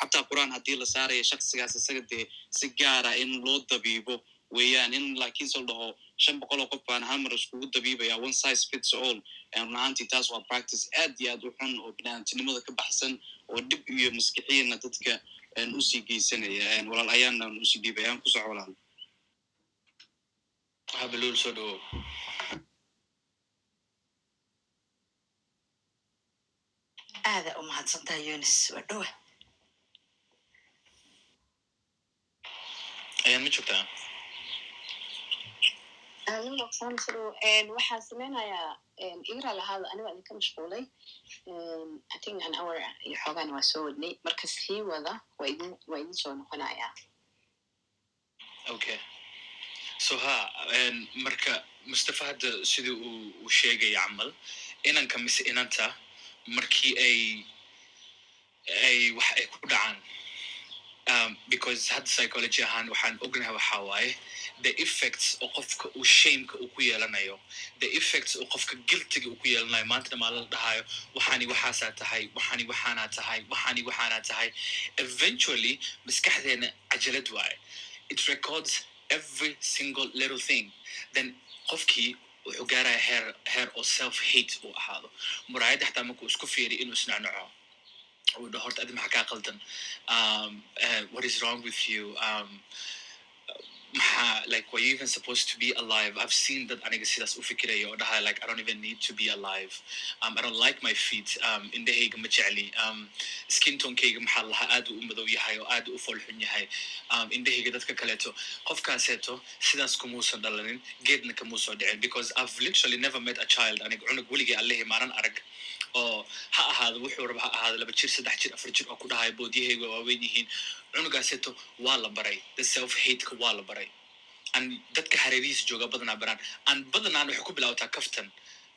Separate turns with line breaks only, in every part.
xataa qur'aan haddii la saaraya shaksigaas isaga dee si gaara in loo dabiibo weeyaan in laakiinse la dhaho shan boqol oo qof baan hal mar iskugu dabiibaya one size fits all. Run ahaantii taas waa practice aad iyo aad u xun oo binaadamtinimada ka baxsan oo dhib iyo maskixiina dadka u sii geysanaya. Walaal ayaana u sii dhiibay aan ku soco walaal.
Habaluul soo dhawow
aada u mahadsantaha yunis. Waa dhowa
ayaan ma joogtaa
waxaan sameynayaa igra lahaada aniga idinka mashquulay i think an hour iyo xoogaan waa soo wadnay marka sii wada waa idin soo noqonayaa
okay. So ha marka mustafa hadda sidii uu uu sheegaya camal inanka mise inanta markii ay ay wax ay ku dhacaan um, because hadda psychology ahaan waxaan ognahay waxaa waaye the effects oo qofka uu shameka uu ku yeelanayo the effects oo qofka guiltiga uu ku yeelanayo maantana maa la dhahayo waxaani waxaasaa tahay waxaani waxaanaa tahay waxaani waxaanaa tahay. Eventually maskaxdeena cajalad waaye. It records every single little thing. Then qofkii wuxuu gaaraya heer heer oo self hate uu ahaado. Muraayadda xataa markuu isku fiiri inuu isnacnaco uu dhaho horta adi maxaa kaa qaldan um, uh, what is wrong with you? Um, maxaa like to be alive? I've seen that aniga sidaas u fikiraya oo dhahay like i don't even need to be alive. Um, i don't like my feet. Um, indhahayga ma jecli um, tonkayga maxaa lahaa aad u madow oo aad u foolxun yahay. Um, dadka kaleeto qofkaaseeto sidaas kumuusan dhalanin geedna kamuusoo dhicin. Because i've literally never met a child aniga cunug weligay allehii maanan arag. Oo ha ahaado wuxuu raba ha ahaado laba jir saddex jir afar jir oo ku dhahayo boodyahayga waaweyn yihiin cunugaaseeto waa la baray. The self hateka waa la baray. An dadka hareerihiisa jooga badanaa baraan. An badanaan waxay ku bilaabataa kaftan.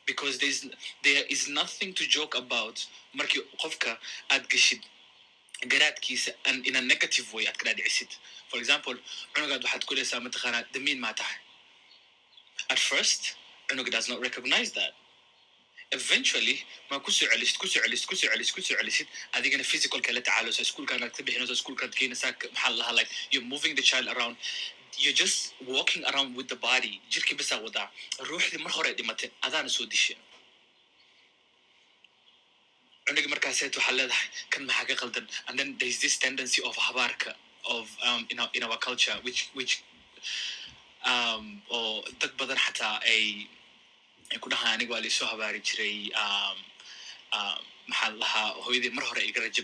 Because there is, there is nothing to joke about markii qofka aad geshid garaadkiisa an a negative way aad ka dhaadhicisid. For example cunugaad waxaad ku leysaa mataqaanaa damiin maa tahay. At first cunuga does not recognize that eventually ma ku soo celisid ku soo celisid ku soo celisid ku soo celisid adigana physical kala tacaalusa iskuulkaanaad ka bixinaysa iskuulkaad keenaysaa maxaa la lahaa like you're moving the child around. You're just walking around with the body. Jirkii basaa wadaa. Ruuxdii mar hore dhimatay adaana soo dishay. Cunugii markaaseet waxaa leedahay kan maxaa ka qaldan? And then there's this tendency of habaarka of um, in, our, in our culture which which um, oo dad badan xataa ay ku dhahaan aniga waa laisoo habaari jiray um, um, maxaa la lahaa hooyadii mar hore iga rajo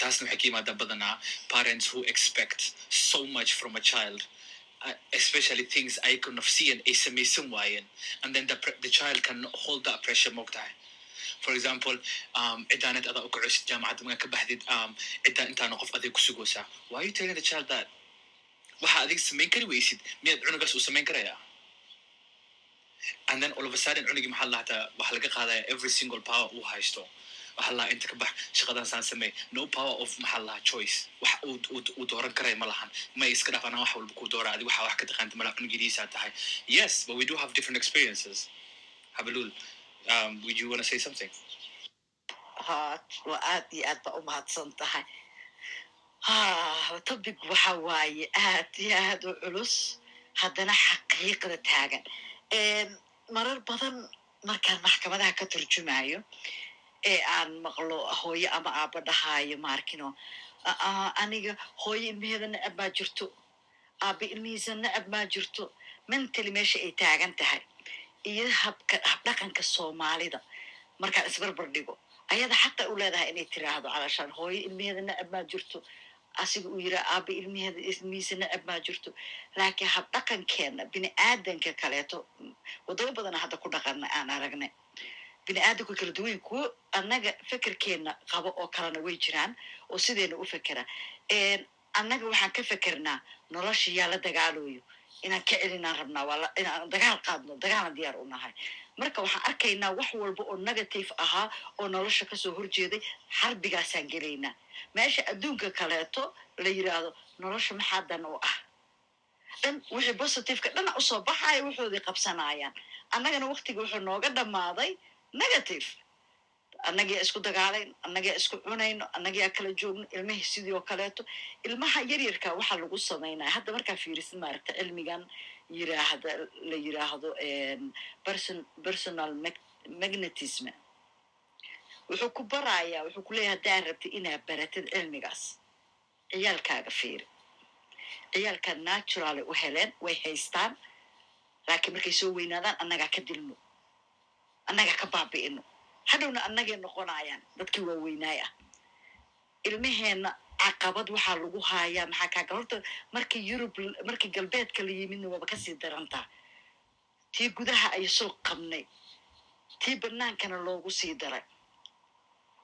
taasna waxay ka yimaadaa badanaa parents who expect so much from a child uh, especially things ayaka nafsiyan ay samaysan waayeen. And then the, the child can hold that pressure moogtahay for example um, ciddaaneed adaa u kacosid jaamacadda magaa ka baxdid ciddaan intaana qof aday ku sugoosaa why you telling the child that? Waxa adig samayn kari weysid miyaad cunugaas uu samayn karayaa and then all of a sudden cunugii maxaa lahataa waxaa laga qaadaya every single power uu haysto. Waxaa lahaa inta ka bax shaqadan saan samey. No power of maxaa lahaa choice. Wax uu dooran karaya ma lahan. May iska anaa wax walba kuu doora. Adi waxaa wax ka taqaanta malaha cunugidiisaa tahay. Yes but we do have different experiences. Habalul um, would you want say something?
Waa aad iyo aad baa u mahadsan tahay. Ha topic waxa waaye aad iyo aad u culus. Haddana xaqiiqda taagan marar badan markaan maxkamadaha ka turjumayo ee aan maqlo hooyo ama aaba dhahaayo maarkino "A- a- aniga hooyo ilmaheeda nacab maa jirto aaba ilmihiisa nacab maa jirto. Mentally meesha ay taagan tahay. Iyo habka habdhaqanka soomaalida. Markaan isbarbar dhigo ayada xaqa u leedahay inay tiraahdo calashaan hooyo ilmaheeda nacab maa jirto asiga uu yiraa aaba ilmaheeda ilmihiisa nacab maa jirto. Laakiin habdhaqankeena bini aadanka kaleeto. Wadamo badana hadda ku dhaqana aan aragnay. Bini aadanku kala duwan kuwo annaga fekerkeena qabo oo kalena way jiraan oo sideena u fekera annaga waxaan ka fekernaa nolosha yaa la dagaalayo inaan ka celinaan rabnaa inaan dagaal qaadno dagaalan diyaar u nahay marka waxaan arkaynaa wax walba oo negative ahaa oo nolosha ka soo horjeeday xarbigaasaan gelaynaa. Meesha adduunka kaleeto la yiraahdo nolosha maxaa dan u ah? Dhan wixii positiveka dhana u soo baxaya wuxoodii qabsanayaan annagana waktiga wuxuu nooga dhammaaday negative. Annagaa isku dagaalayn annagaa isku cunayno annagaa kala joogno ilmihii sidii oo kaleeto. Ilmaha yaryarka waxaa lagu samaynaya hadda markaa fiirisid maaragta cilmigan yiraahda la yiraahdo person personal mag- magnetism. Wuxuu ku barayaa wuxuu ku leeyahay haddaa rabtid inaad baratid cilmigaas. Ciyaalkaaga fiiri ciyaalkaa naturally u heleen way haystaan. Laakiin markay soo weynaadaan annagaa ka dilno annagaa ka baabi'ino. Hadhowna annagay noqonayaan dadkii waaweynaay ah ilmaheenna caqabad waxaa lagu haayaa maxaa kaaga horta? Markii yurub markii galbeedka la yimidna waaba ka sii darantaa tii gudaha ay soo qabnay. Tii banaankana loogu sii daray.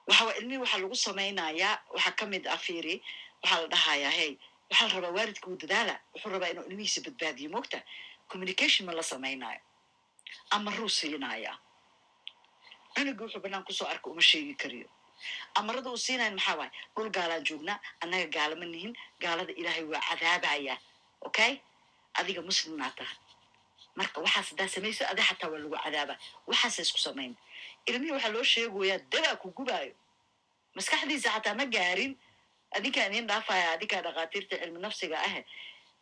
Waxaa ilmihii waxaa lagu samaynayaa waxaa ka mid ah fiiri waxaa la dhahayaa hey waxaa la rabaa waalidka uu dadaala. Wuxuu rabaa inuu ilmihiisa badbaadiyo. Moogta communication ma la samaynayo ama ruu siinayaa. Cunuga wuxuu banaan ku soo arka uma sheegi kariyo amarada uu siinayo maxaa waaye dhul gaalaan joognaa annaga gaalama nihin. Gaalada ilaahay waa cadaabaya. Okay adiga muslimnaa tahay marka waxaas haddaa samayso ada xataa waa lagu cadaaba. Waxaasa isku samayn. Ilmihii waxaa loo sheegoyaa dabaa ku gubaayo. Maskaxdiisa xataa ma gaarin. Adinkaa idin dhaafaya adinkaa dhakhaatiirta cilmi nafsiga ahe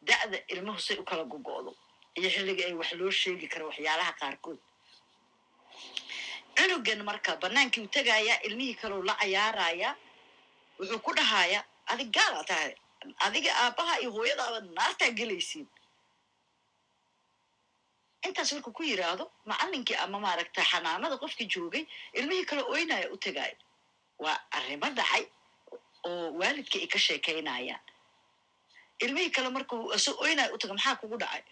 da'da ilmuhu say u kala gogo'do iyo xilliga ay wax loo sheegi karo waxyaalaha qaarkood cunugan marka banaankii u tegayaa ilmihii kaleu la cayaaraya wuxuu ku dhahayaa adig gaala tahay adiga aabbaha iyo hooyadaaba naartaa gelaysiin. Intaas markuu ku yiraahdo macalinkii ama maaragta xanaanada qofkii joogay ilmihii kale oynaya u tegaayo waa arrimo dhacay oo waalidkii ay ka sheekaynayaan. Ilmihii kale markuu iso oynaya u taga maxaa kugu dhacay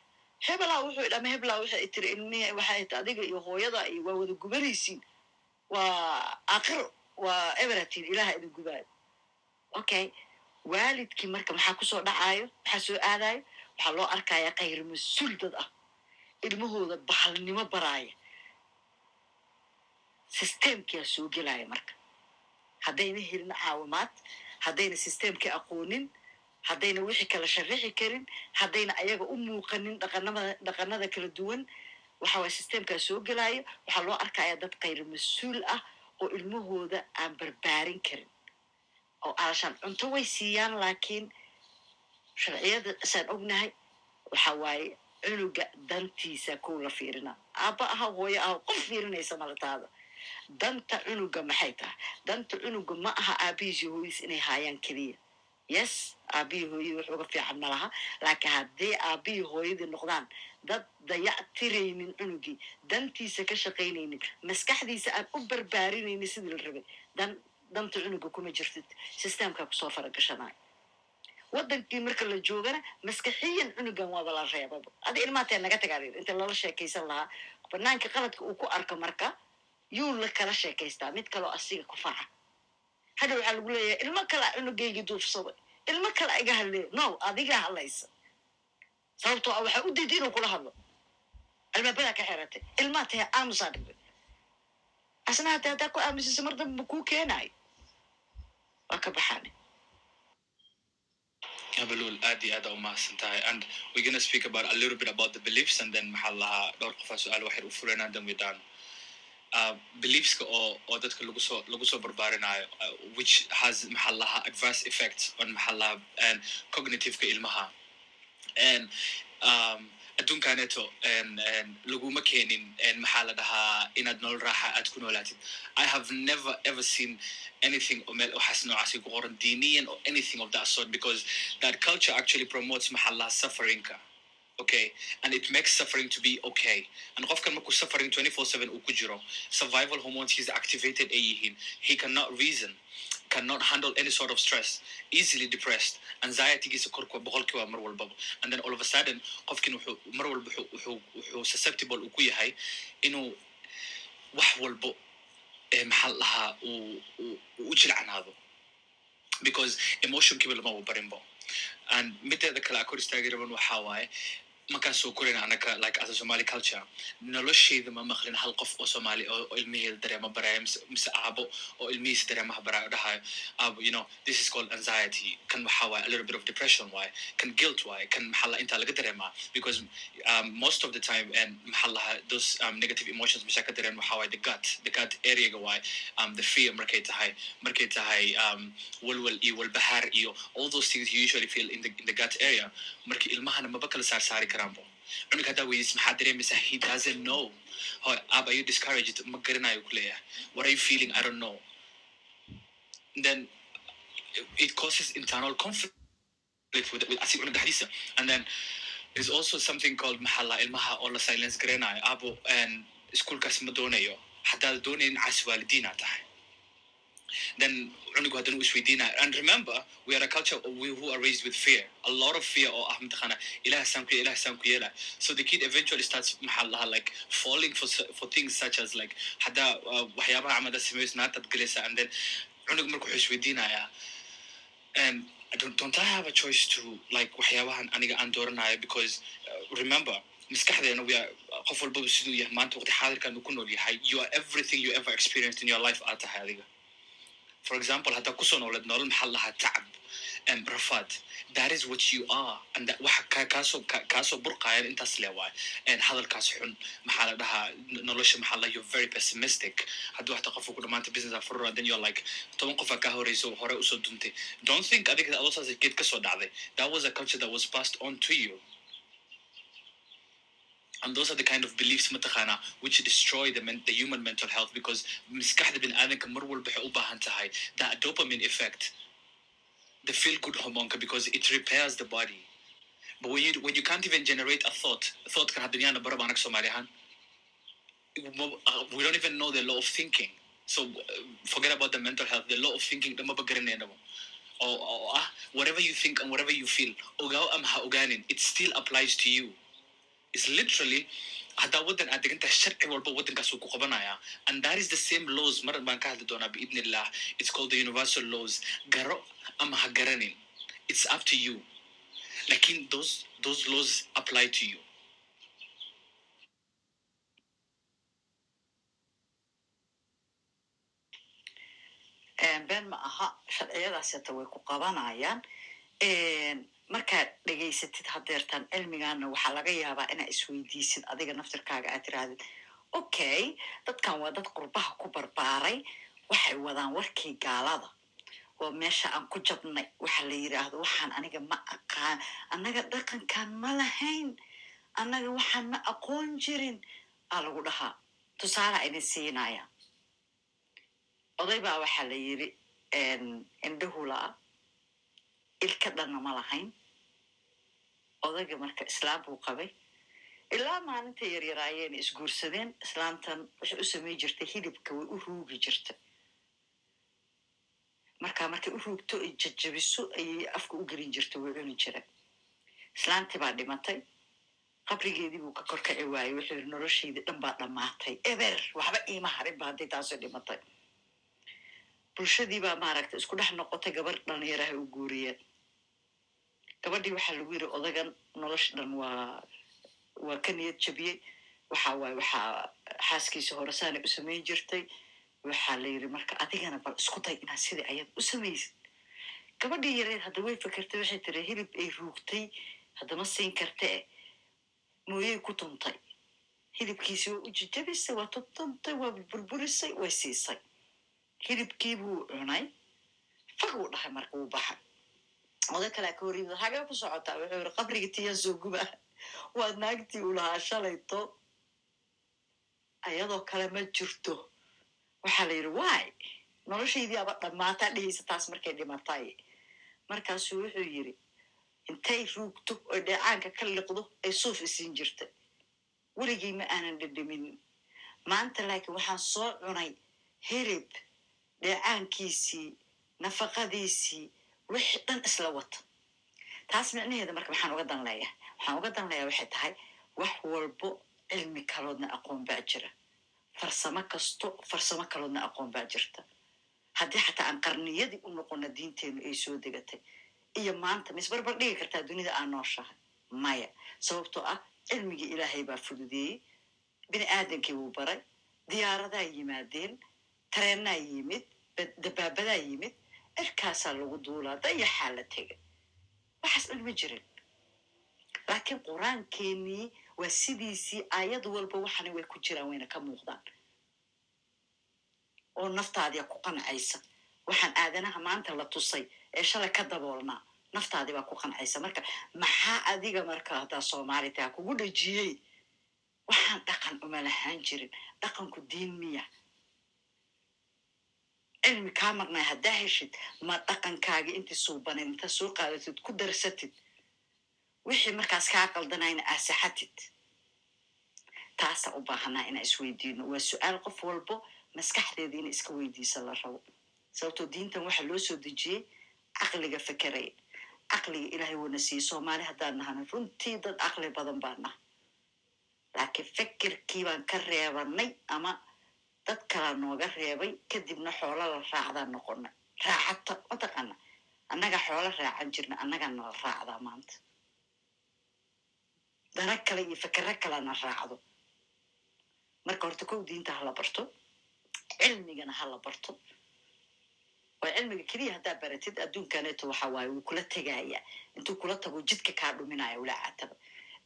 hebelaa wuxuu idhi ama hebelaa waxay tiri ilmihii waxay ti adiga iyo hooyada iyo waa wada gubanaysiin waa aakhiro waa eberatin ilaha idin gubaayo okay waalidkii marka maxaa ku soo dhacayo maxaa soo aadayo waxaa loo arkaya kayr mas'uul dad ah. Ilmahooda bahalnimo baraaya systemkia soo gelaya marka. Haddayna helin caawimaad haddayna systemkii aqoonin haddayna wixii kala sharixi karin haddayna ayaga u muuqanin dhaqanada kala duwan. Waxa waye soo gelaayo waxaa loo arkaya dad kayr mas'uul ah oo ilmahooda aan barbaarin karin oo alashaan cunto way siiyaan laakiin sharciyada isaan ognahay waxa waaye cunuga dantiisa kow la fiirina. Aabba aha hooyo aha qof fiirinaysa malataada danta cunuga maxay tahay? Danta cunuga ma aha aabihiis iyo hooyadiis inay haayaan keliya yes aabihii hooyadii wax uga fiican ma laakiin haddii aabihii hooyadii noqdaan dad dayac tiraynin cunugii dantiisa ka shaqaynaynin maskaxdiisa aan u barbaarinaynin sidii la rabay dan danta cunuga kuma jirtid. Systemkaa ku soo faragashanayo wadankii marka la joogana maskaxiyan cunugan waaba la reebaba adi ilmaatee naga tagaa inta lala sheekaysan lahaa banaanka qaladka uu ku arko marka yuu la kala sheekaystaa mid kaloo asiga ku faca hadha waxaa lagu leeyahay ilmo kalea cunugaygii duufsaday ilmo kale iga hadleeya no adigaa hadlaysa. Sababtoo ah waxaa u diida inuu kula hadlo. Albaabadaa ka xeratay ilmaa tahe aamusaa dhigday asna haddii haddaa ku aamusisa mar damba kuu keenaayo waa ka baxaane
Abalul, aad iyo aad aa umahadsan tahay and we're gonna speak about a little bit about the beliefs and then maxaa lahaa dhowr qofaa su'aal waxay u fureenaan then we're done beliefska oo oo dadka lagu soo lagu soo barbaarinayo uh, which has maxaa lahaa adverse effects on maxaa lahaa cognitiveka ilmaha. Um, and laguma keenin maxaa la dhahaa inaad nolol raaxa aad ku noolaatid. I have never ever seen anything oo meel waxaas noocaasi ku qoran diiniyan or anything of that sort because that culture actually promotes maxaa la dhahaa sufferingka okay and it makes suffering to be okay. And qofkan markuu suffering 24/7 uu ku jiro. Survival hormones he's activated ay yihiin he cannot reason cannot handle any sort of stress easily depressed. Anxietygiisa korka boqolkiiba mar walbaba and then all of a sudden qofkin mar walba wuxuu wuxuu susceptible uu ku yahay inuu wax walbo maxaa la dhahaa uu u jilcanaado because emotionkiiba lamaba barinbo and mideeda kale a kor istaagi raban waxaa waaye markaan soo korayna anaka like as a somali culture. nolosheyda ma maqlin hal qof oo somali oo ilmaheeda dareema baraya mise aabo oo ilmihiisa dareemaha baraya dhahayo aabo you know this is called anxiety. kan waxaa waaye a little bit of depression. Waaye kan guilt. Waaye kan maxaa la intaa laga dareemaa because um, most of the time and maxaa laha those um, negative emotions mashaa ka dareen waxaa waaye the gut the gut areaga waaye um, the fear markay tahay markay tahay um, walwal iyo walbahaar iyo all those things you usually feel in the, in the gut area. marka ilmahana maba kala saar saari karaanbo cunug haddaa weydiis maxaa dareemaysaa he doesn't know Hoy, ab are discouraged ma garanayo kuleeyahay what are you feeling? I don't know. Then it causes internal conflict with, with asi cunug dhexdiisa and then there's also something called maxalla ilmaha oo la silence garanayo abo iskuolkaas ma doonayo haddaad doonayn cas waalidiina tahay then cunugu haddana uu isweydiinaya and remember we are a culture who are raised with fear. A lot of fear oo ah mataqaana ilaah saan ku ilaah saan ku yeela so the kid eventually starts maxaa lahaa like falling for for things such as like haddaa uh, waxyaabaha camada sameys naantaad gelaysa and then cunug marka wuxuu isweydiinayaa don't, I have a choice to like waxyaabahan aniga aan dooranayo because uh, remember maskaxdeena we are qof walbaba siduu yahay maanta waqti xaadirkan uu ku nool yahay you are everything you ever experienced in your life aad tahay adiga for example haddaa ku soo nooled nolol maxaa lahaa tacab rafaad that is what you are. And waxa ka kaasoo ka- kaasoo burqayan intaas le waay hadalkaas xun maxaa la dhahaa nolosha maxaa la you're very pessimistic. haddii waxta qofka ku dhamaanta business aa furura then you're like toban qof aa kaa horeyso hore u soo duntay don't think adiga adoo saas geed ka soo dhacday that was a culture that was passed on to you and those are the kind of beliefs mataqaana which destroy the, men- the human mental health because maskaxda biniaadanka mar walba waxay u baahan tahay that dopamine effect the feel good hormone because it repairs the body. But when you when you can't even generate a thought thought kan hadda miyaana baraba anag soomaali ahaan we don't even know the law of thinking. So uh, forget about the mental health the law of thinking dhamaba garaneynaba oo oo ah whatever you think and whatever you feel ogaaw ama ha ogaanin it still applies to you is literally haddaa waddan aad degan tahay sharci walba waddankaas uu ku qabanaya and that is the same laws mar baan ka hadli doonaa biidni illah it's called the universal laws. Garo ama ha garanin it's up to you. Lakin those those laws apply to you.
Been ma aha sharciyadaas hata way ku qabanayaan markaad dhegaysatid hadeertaan cilmigaana waxaa laga yaabaa inaa isweydiisid adiga naftirkaaga aad tirahdid okay dadkan waa dad qurbaha ku barbaaray waxay wadaan warkii gaalada. Oo meesha aan ku jabnay waxa la yidhaahdo waxaan aniga ma aqaan annaga dhaqankan ma lahayn annaga waxaan ma aqoon jirin. Aa lagu dhahaa. Tusaala idin siinaya oday baa waxaa la yidhi indhahulaa ilka dhanna ma lahayn odayga marka islaam buu qabay ilaa maalinta yaryaraayeen isguursadeen islaamtan waxay u samay jirtay hilibka way u ruugi jirta markaa markay u ruugto ay jajabiso ayay afka u gelin jirta way cuni jira islaantii baa dhimatay qabrigeedii buu ka korkaci waayey wuxuu yidhi noloshaydii dhan baa dhammaatay eber waxba iima harin ba hadday taasoo dhimatay bulshadii baa maaragtay isku dhex noqotay gabar dhalinyaraha u guuriyeen gabadhii waxaa lagu yidhi odagan nolosha dhan waa waa ka niyad jabiyey. Waxa waaye waxaa xaaskiisa hore saanay u samayn jirtay. Waxaa la yidhi marka adigana bal isku day inaad sidai ayad u samaysid. Gabadhii yareed hadda way fakertay waxay tiri hilib ay ruugtay haddama siin kartee mooyey ku tuntay. Hilibkiisi waa u jijabisay waa tutuntay waa burburisay way siisay. Hilibkii buu cunay fag uu dhahay marka wuu baxay oday kalea ka hor yimid hagee ku socotaa wuxuu yidhi qabriga tiyaan soo guba waad naagtii u shalayto ayadoo kale ma jirto waxaa la yidhi waay noloshaydii aba dhammaataa dhehaysa taas markay dhimatay markaasuu wuxuu yidhi intay ruugto oy dheecaanka ka liqdo ay suuf isiin jirta weligii ma aanan dhedheminin maanta laakiin waxaan soo cunay hilib dheecaankiisii nafaqadiisii wixii dhan isla wata taas micnaheeda marka maxaan uga dan leeyahay waxaan uga dan leeyahay waxay tahay wax walbo cilmi kaloodna aqoon baa jira. Farsamo kasto farsamo kaloodna aqoon baa jirta. Haddii xataa aan qarniyadii u noqona diinteenu ay soo degatay iyo maanta ma isbarbar dhigi kartaa dunida aan nooshahay. Maya sababtoo ah cilmigii ilaahay baa fududeeyey bini aadankii wuu baray diyaaradaa yimaadeen tareenaa yimid ba- dabaabadaa yimid cirkaasaa lagu duulaa dayaxaa la tegay waxaas dhan ma jirin laakiin qur'aankeenii waa sidiisii aayad walba waxana way ku jiraan wayna ka muuqdaan oo naftaadiya ku qancaysa waxaan aadanaha maanta la tusay ee shalay ka daboolnaa naftaadii baa ku qancaysa marka maxaa adiga marka haddaa soomaali taha kugu dhajiyey waxaan dhaqan uma lahaan jirin dhaqanku diin miya cilmi kaa maqnay haddaa heshid ma dhaqankaagi intii suubanin inta soo qaadatid ku darsatid. Wixii markaas kaa qaldanayna aasaxatid. Taasaa u baahanaa inaan isweydiino. Waa su'aal qof walbo maskaxdeeda ina iska weydiisa la rabo. Sababtoo diintan waxaa loo soo dejiyey caqliga fekeraya caqliga ilaahay wuuna siiyey soomaali haddaan nahana runtii dad caqli badan baan naha laakiin fekerkii baan ka reebanay ama dad kalaa nooga reebay kadibna xoola la raacdaan noqonay raacata mataqaana annaga xoola raacan jirna annagaa nala raacdaa maanta. Dana kale iyo fekero kalena raacdo. Marka horta kow diinta hala barto cilmigana hala barto. Waa cilmiga keliya haddaa baratid adduunkaneeto waxa waaye wuu kula tegaaya intuu kula tago jidka kaa dhuminaya ula caataba.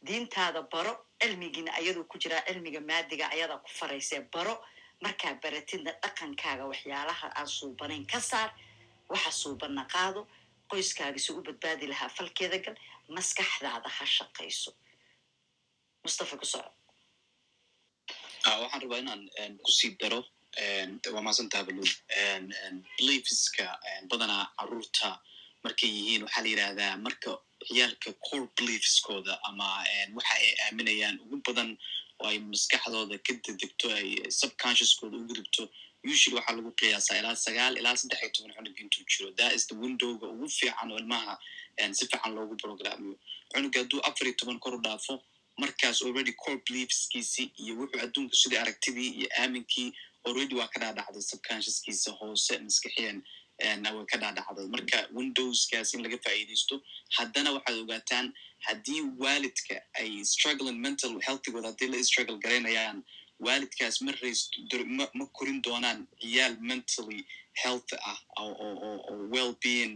Diintaada baro cilmigiina ayadoo ku jiraa cilmiga maadiga ayadaa ku faraysee baro markaa baratidna dhaqankaaga waxyaalaha aan suubanayn ka saar waxa suubanna qaado qoyskaaga si u badbaadi lahaa falkeeda gal maskaxdaada ha shaqayso. Mustafa ku soco
Ah, waxaan rabaa inaan ku sii daro waa mahadsantaha baluul beliefska badanaa carruurta markay yihiin waxaa la yidhahdaa marka ciyaalka core beliefskooda ama waxa ay aaminayaan ugu badan oo ay maskaxdooda ka dedegto ay subconsciouskooda ugu gudubto usually waxaa lagu qiyaasaa ilaa sagaal ilaa saddex iyo toban cunug intuu jiro. The windowga ugu fiican oo ilmaha si fiican loogu programmiyo cunuga hadduu afar iyo toban kor u dhaafo markaas already core beliefskiisii iyo wuxuu adduunka sidii aragtidii iyo aaminkii already waa ka dhaadhacday subconsciouskiisa hoose maskixiyan en, way ka dhaadhacday marka windowskaas in laga faa'iidaysto haddana waxaad ogaataan haddii waalidka ay struggling mental healthigooda haddii la struggle garaynayaan waalidkaas ma rays ma, korin doonaan ciyaal mentally health ah oo well being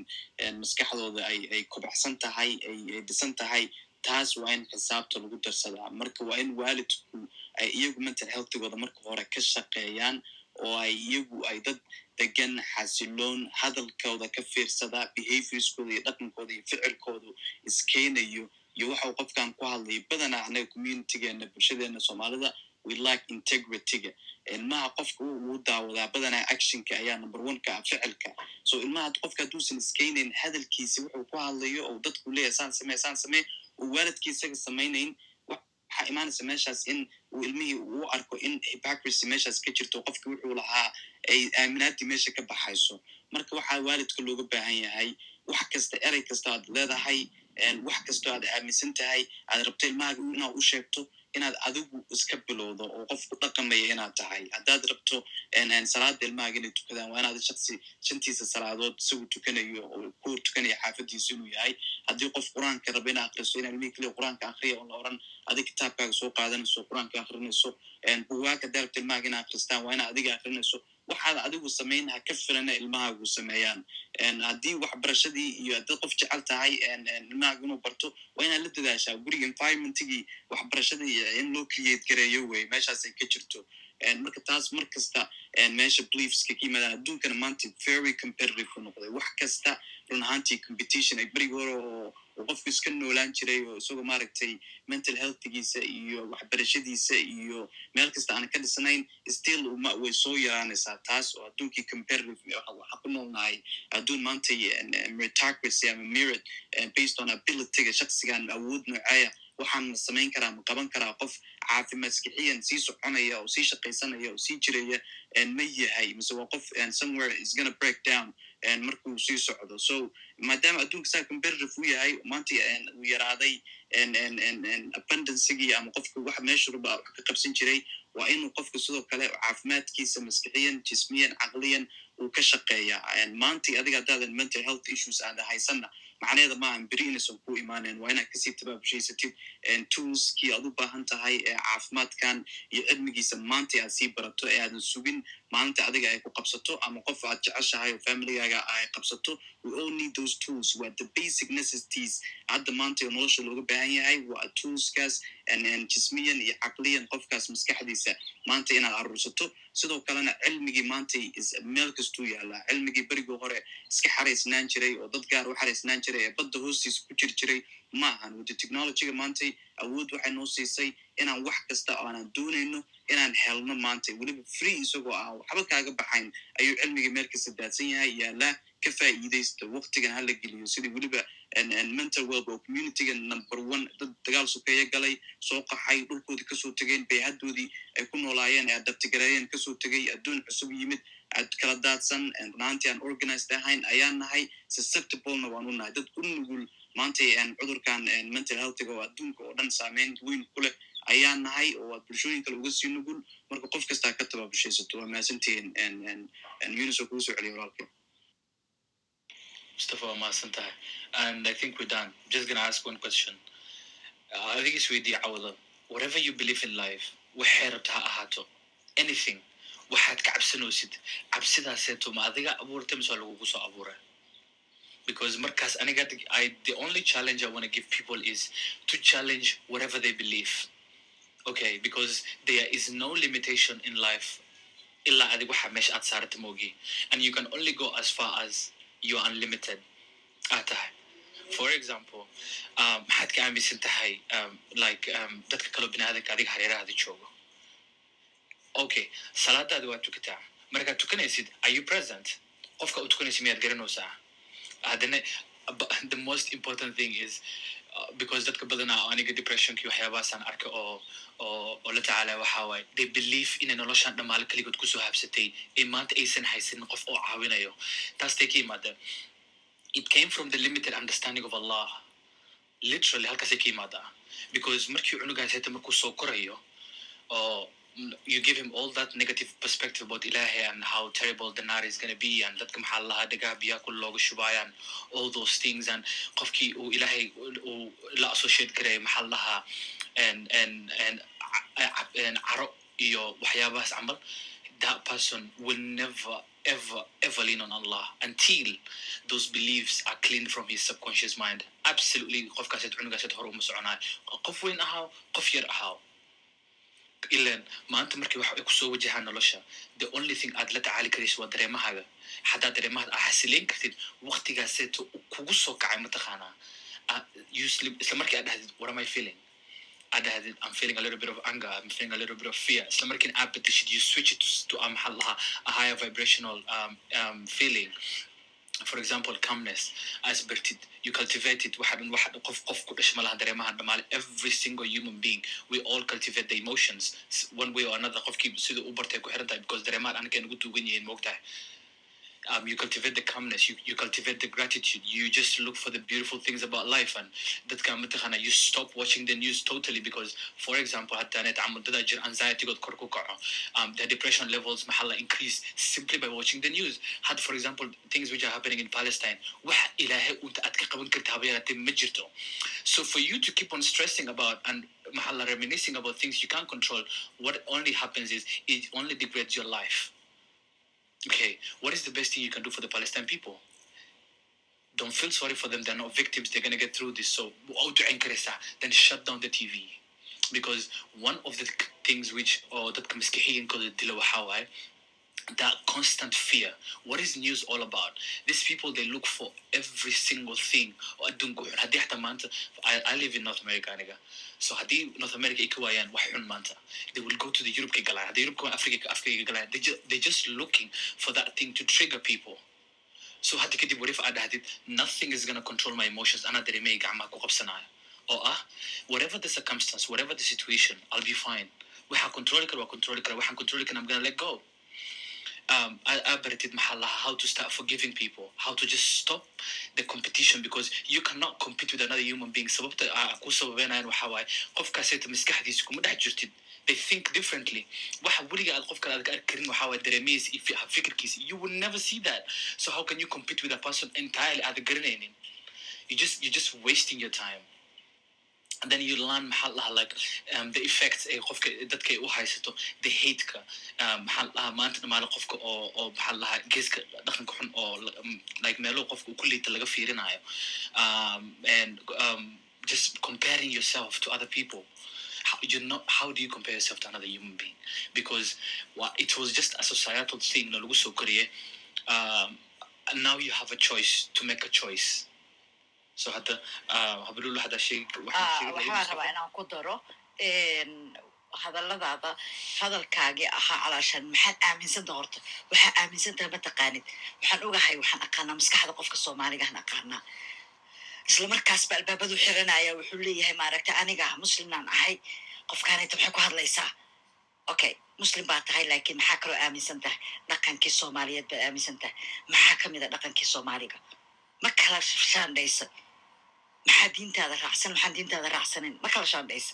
maskaxdooda ay ay kobacsan tahay ay ay dhisan tahay taas waa in xisaabta lagu darsadaa. Marka waa in waalidku ay iyagu mental healthigooda marka hore ka shaqeeyaan oo ay iyagu ay dad degan xasiloon hadalkooda ka fiirsadaa behaviorskooda iyo dhaqankooda iyo ficilkoodu iskeenayo iyo waxa uu qofkan ku hadlayo badanaa anaga communitygeena bulshadeena soomaalida we lack integrityga. Ilmaha qofka uu daawadaa badanaa actionka ayaa number one ka ah ficilka. So ilmaha qofka hadduusan iskeynayn hadalkiisi wuxuu ku hadlayo oo dadku leeyahay saan samee saan samee uu waalidkii isaga samaynayn waxaa imaanaysa meeshaas in ilmihii uu arko in hypocrisy meeshaas ka jirto qofki wuxuu lahaa ay aaminaadii meesha ka baxayso marka waxaa waalidka looga baahan yahay wax kasta erey kasta aad leedahay wax kastoo aad aaminsan tahay aad rabto ilmahaaga inaad u sheegto inaad adigu iska bilowdo oo qof ku dhaqamaya inaad tahay. Haddaad rabto salaada ilmahaaga inay tukadaan waa inaad shaksi shantiisa salaadood isagu tukanayo oo ku tukanaya xaafadiisa inuu yahay. Haddii qof qur'aanka raba ina akriso ina ilmihii kaliya qur'aanka akriya oo la oran adig kitaabkaaga soo qaadanayso qur'aanka akrinayso buwaag haddaa rabto ilmahaaga ina akristaan waa inaad adiga akrinayso waxaad adigu samaynaha ka filana ilmahaagu sameeyaan. Haddii waxbarashadii iyo haddaad qof jecel tahay ilmahaaga inuu barto waa inaad la dadaashaa guriga environmentigii waxbarashadii in loo create gareeyo wey meeshaasay ka jirto marka taas mar kasta meesha beliefska ka yimaadaan adduunkana maanta very competitive ku noqday. Wax kasta run ahaantii competition ay berigi hore oo qofku iska noolaan jiray oo isagoo maaragtay mental healthgiisa iyo waxbarashadiisa iyo meel kasta aan ka dhisnayn still uma way soo yaraanaysaa. Taas oo adduunkii competitive waxa ku noolnahay adduun maanta meritocracy ama merit based on abilityga shaksigan awood nooceeya waxaan samayn karaa ma qaban karaa qof caafimaadskixiyan sii soconaya oo sii shaqaysanaya oo sii jiraya ma yahay. Mise waa qof somewhere is gonna break down markuu sii socdo. So maadaama adduunka saa competitive u yahay maanta uu yaraaday abundancygii ama qofka wax meesha ruba wax ka qabsan jiray waa inuu qofka sidoo kale caafimaadkiisa maskixiyan jismiyan caqliyan uu ka shaqeeyaa maantii adiga haddaadan mental health issues aada haysanna macnaheeda maahan beri inaysan ku imaaneen waa inaad ka sii tabaabushaysated toolskii aad u baahan tahay ee caafimaadkan iyo cilmigiisa maanta aad sii barato ee aadan sugin maalinta adiga ay ku qabsato ama qof aad jeceshahay oo familigaaga ay qabsato we all need those tools. Waa the basic necessities. Hadda maanta nolosha looga baahan yahay waa toolskaas jismiyan iyo caqliyan qofkaas maskaxdiisa maanta inaad aruursato sidoo kalena cilmigii maanta meel kastuu yaalaa cilmigii berigii hore iska xaraysnaan jiray oo dad gaar u xaraysnaan jiray ee badda hoostiisa ku jir jiray ma ahan wada technologyga maantay awood waxay noo siisay inaan wax kasta oo doonayno inaan helno maanta. Weliba free isagoo aan waxba kaaga baxayn. Ayuu cilmigii meel kasta daadsan yahay yaalaa ka faa'iidaysta waqtigan hala geliyo. Sidii weliba mental welb oo communityga number one dad dagaal sokeeye galay soo qaxay dhulkoodii ka soo tegeen bayhadoodii ay ku noolaayeen ee adabtigareeyeen ka soo tegay adduun cusub yimid aad kala daadsan runaantii aan organized ahayn ayaan nahay susceptiblena waan u nahay. Dad u nugul maanta cudurkan mental healthiga oo adduunka oo dhan saameyn weyn ku leh ayaan nahay oo aad bulshooyin kale uga sii nugul. Marka qof kastaa ka tabaabashaysato waa mahadsantihiin unis oo kugu celiya walaalkay
Mustafa waa mahadsan tahay and I think we're done. Just gonna ask one question. Uh, adiga isweydiiya cawada whatever you believe in life waxay rabta ha ahaato. Anything. Waxaad ka cabsanoosid. Cabsidaaseeto ma adiga abuurtay mise waa lagugu soo abuuray because markaas aniga the only challenge I want give people is to challenge whatever they believe. Okay because there is no limitation in life. ilaa adig waxa meesha aad saarata moogi and you can only go as far as you're unlimited. aad tahay for example maxaad ka aaminsan tahay like dadka kaloo biniaadanka adiga hareerahaada joogo okay salaadaadi waa tukataa markaad tukanaysid are you present qofka u tukanaysid miyaad garanaysaa haddana the most important thing is uh, because dadka badanaa aniga depressionki waxyaabahaasaan arka oo oo la tacaala waxaa waaye they believe inay noloshan dhammaale keligood ku soo habsatay ee maanta aysan haysanin qof oo caawinayo taas tay ka yimaadeen it came from the limited understanding of allah. Literally halkaasay ka yimaadaa because markii cunugaas heta markuu soo korayo oo you give him all that negative perspective about ilahi and how terrible the nar is gonna be and dadka maxaa lahaa dhagaha biyaha kul looga shubaayaan all those things and qofkii uu ilahay uu la associate garaya maxaa lahaa caro iyo waxyaabahaas camal that person will never ever ever lean on Allah until those beliefs are cleaned from his subconscious mind. Absolutely qofkaaseed cunugaaseed hore uma soconaay qof weyn ahaaw qof yar ahaaw ilan maanta markii wax ay ku soo wajahaan nolosha the only thing aad la tacaali karaysa waa dareemahaaga. Haddaad dareemahaad aa xasileyn kartid waktigaaseeto kugu soo kacay mataqaanaa isla markii aad dhahdid what am i feeling? Aad dhahdid i'm feeling a little bit of anger i'm feeling a little bit of fear. Isla markiina aad bedeshid you switch it to, to a maxaa lahaa a higher vibrational um, um, feeling for example calmness as bertid you cultivate it. Waxaa waxa qof qof ku dhashay malaha dareemahan dhamaale every single human being. We all cultivate the emotions one way or another. Qofkii sida u bartay ku xiran tahay because dareemahan anaga nagu duugan yihiin moogtahay um, you cultivate the calmness, you, you cultivate the gratitude, you just look for the beautiful things about life. And that kamataxana you stop watching the news totally because for example haddana tacamuddada jir anxietygood kor ku kaco um, the depression levels maxaa la increase simply by watching the news. had for example things which are happening in palestine. waxa ilaahay unta aad ka qaban karta haba yaraatee ma jirto so for you to keep on stressing about and maxaa la reminiscing about things you can't control what only happens is it only degrades your life okay, what is the best thing you can do for the Palestinian people? Don't feel sorry for them. They're not victims. They're going to get through this. So, then shut down the TV. Because one of the things which, or that that constant fear. What is news all about? These people, they look for every single thing. I, I live in North America. So haddii North America ikawayan waxun manta. They will go to the Europe galaan. Hadii Europe Africa Africa galaan. They just looking for that thing to trigger people. So haddii kadib what if I hadid nothing is gonna control my emotions. Ana dareemay gacma ku qabsanayo. Oo ah whatever the circumstance, whatever the situation, I'll be fine. Waxaan control kara waa control kara. Waxaan control kara I'm gonna let go. Um, aa aa baratid maxaa lahaa how to start forgiving people how to just stop the competition because you cannot compete with another human being. sababta ku sababeynayaan waxaa waaye qofkaasayta maskaxdiisa kuma dhex jirtid they think differently. waxa weliga aad qofkan aad ka arki karin waxaa waaye dareemihiisa iyo fi- fikirkiisa you will never see that. So how can you compete with a person entirely aad garanaynin you just you're just wasting your time then you learn maxaa la like um, the effects ay qofka dadka ay u haysato the hateka um, maxaa la dhahaa maanta dhamaale qofka oo oo maxaa la dhahaa geeska dhaqanka xun oo um, like meelo qofka uu ku liita laga fiirinayo um, and um, just comparing yourself to other people. How, you know how do you compare yourself to another human being? Because well, it was just a societal thing na lagu soo koriye um, now you have a choice to make a choice so hadda waxaan
Ah,
Mustafa.
rabaa inaan ku daro een, hadalladaada hadalkaagii ahaa calaashan maxaad aaminsantaha horta waxaa aaminsantaha ma taqaanid. Waxaan ogahay waxaan aqaanaa maskaxda qofka soomaaligahan aqaanaa. Isla markaasba albaabadu xiranaya wuxuu leeyahay maaragta aniga muslimnaan ahay qofkaanayta maxay ku hadlaysaa. Okay muslim baa tahay laakiin maxaa kaloo aaminsan tahay dhaqankii soomaaliyeed baad aaminsan tahay maxaa ka mid a dhaqankii soomaaliga? Ma kala shaandhaysa maxaa diintaada raacsan maxaan diintaada raacsanin ma kala shaandhaysa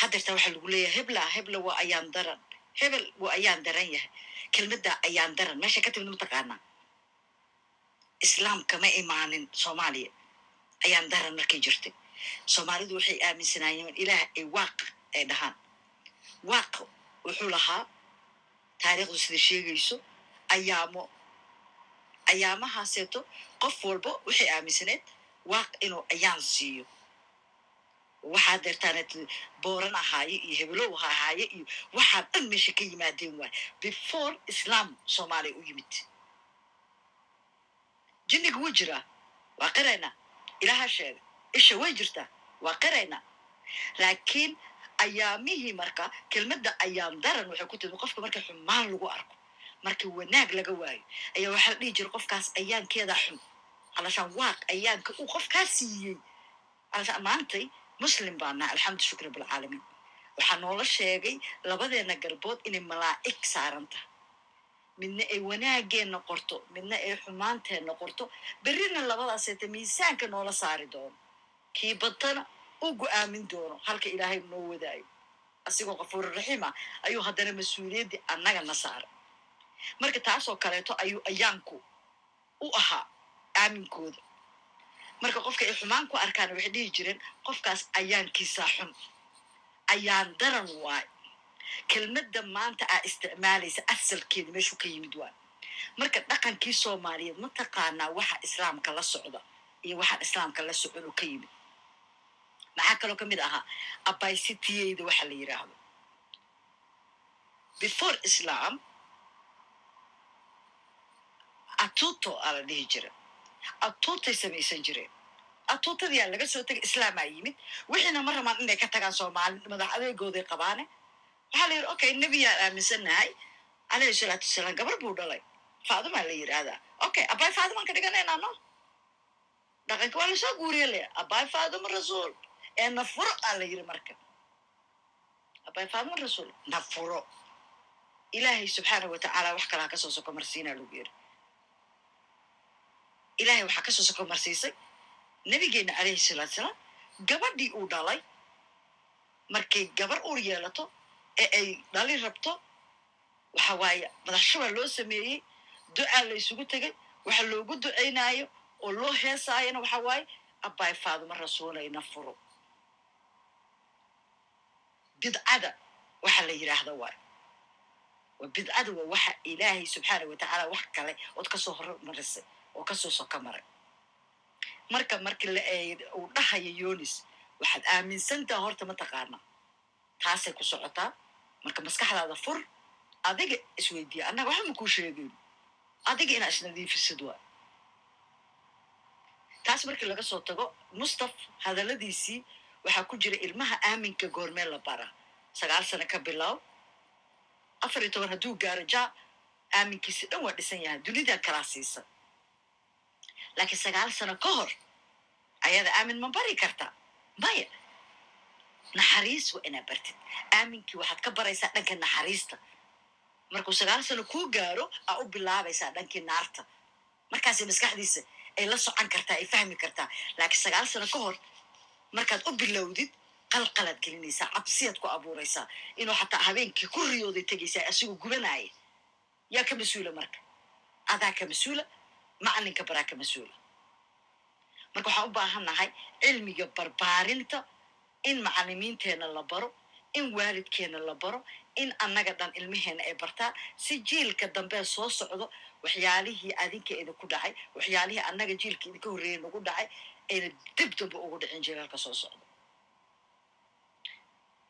haddeerta waxaa lagu leeyahay hebla hebla waa ayaan daran. Hebel waa ayaan daran yahay. Kelmadda ayaan daran. Meesha ka timid mataqaanaa islaamka ma imaanin soomaaliya. Ayaan daran markay jirtay. Soomaalidu waxay aaminsanaayeen ilaah ay waaq ay dhahaan. Waaq wuxuu lahaa taariikhdu sida sheegayso ayaamo. Ayaamahaaseeto qof walba waxay aaminsaneed waaq inuu ayaan siiyo waxaa deertaaneed booran ahaaye iyo hebelow ha ahaaye iyo waxaa dhan meesha ka yimaadeen waay before islam soomaaliya u yimid jinniga wuu jiraa waa qiraynaa ilaaha sheega isha way jirtaa waa qiraynaa laakiin ayaamihii marka kelmadda ayaan daran waxay ku timi qofka marka xumaan lagu arko marka wanaag laga waayo ayaa waxaa la dhihi jira qofkaas ayaankeeda xun alashaan waaq ayaanka uu qofkaa siiyey maantay muslim baa nahay alxamdu shukr rabbilcaalamiin waxaa noola sheegay labadeena garbood inay malaa'ig saaran tahay midna ay wanaageenna qorto midna ay xumaanteenna qorto berrina labadaaseeta miisaanka noola saari doono kii badtana u go'aamin doono halka ilaahay noo wadaayo asigoo qafuururaxiim ah ayuu haddana mas'uuliyaddii annagana saaray marka taasoo kaleeto ayuu ayaanku u ahaa aaminkooda marka qofka ay xumaan ku arkaan waxay dhihi jireen qofkaas ayaankiisaa xun. Ayaan daran waay. Kelmadda maanta aa isticmaalaysa asalkeeda meeshuu ka yimid waay. Marka dhaqankii soomaaliyeed ma taqaanaa waxa islaamka la socda iyo waxaan islaamka la socon oo ka yimid? Maxaa kaloo ka mid ahaa? Abaysitiyeyda waxa la yidhaahdo before islam atuto aa la dhihi jira atuutay samaysan jireen atuutadii aa laga soo tegay islaamaa yimid wixiina ma rabaan inay ka tagaan soomaali madax adeegooday qabaane waxaa la yidhi okay nebiyaan aaminsannahay calayhi salaatu wasalaam gabar buu dhalay faadimaa la yidhaahdaa okay abaay faadimaan ka dhiganaynaa no? Dhaqanka waa la soo guuriye le abaay rasuul ee nafuro aa la yidhi marka abaay faadima rasuul nafuro ilaahay subxaanahu watacaala wax kalaa ka soo soko marsiinaa lagu yidhi ilaahay waxaa ka soo soko marsiisay. Nabigeena calayhi salaatu salaam gabadhii uu dhalay markay gabar ur yeelato ee ay dhali rabto waxa waaye madaxshabaa loo sameeyey ducaa la isugu tegay waxa loogu ducaynaayo oo loo heesaayana waxa waaye abbaay faaduma rasuulayna furo bidcada waxa la yidhaahda waay. Waa bidcada waa waxa ilaahay subxaanah watacaala wax kale ood ka soo hormarisay oo ka soo soka maray. Marka markii la uu dhahayo yonis waxaad aaminsantaha horta ma taqaana. Taasay ku socotaa. Marka maskaxdaada fur adiga isweydiiya annaga waxba makuu sheegayn adiga inaa isnadiifisid waa taas markii laga soo tago mustaf hadalladiisii waxaa ku jira ilmaha aaminka goormee la bara. Sagaal sano ka bilow afar iyo toban hadduu gaaro ja aaminkiisi dhan waa dhisan yahay. Dunidaa kalaa siisan laakiin sagaal sano ka hor ayada aamin ma bari kartaa maya naxariis waa inaa bartid aaminkii waxaad ka baraysaa dhanka naxariista markuu sagaal sano kuu gaaro aa u bilaabaysaa dhankii naarta markaasay maskaxdiisa ay la socon kartaa ay fahmi kartaa laakiin sagaal sano ka hor markaad u bilowdid qalqalaad gelinaysaa cabsiyaad ku abuuraysaa inuu xataa habeenkii ku riyooday tegaysaa asigoo gubanaya yaa ka mas'uula marka adaa ka mas'uula macalinka baraa ka mas'uula marka waxaan u baahannahay cilmiga barbaarinta in macalimiinteenna la baro in waalidkeenna la baro in annaga dhan ilmaheenna ay bartaan. Si jiilka dambee soo socdo waxyaalihii adinka idinku dhacay waxyaalihii annaga jiilka idinka horreeyay nagu dhacay ayna dib damba ugu dhicin jiilaalka soo socdo.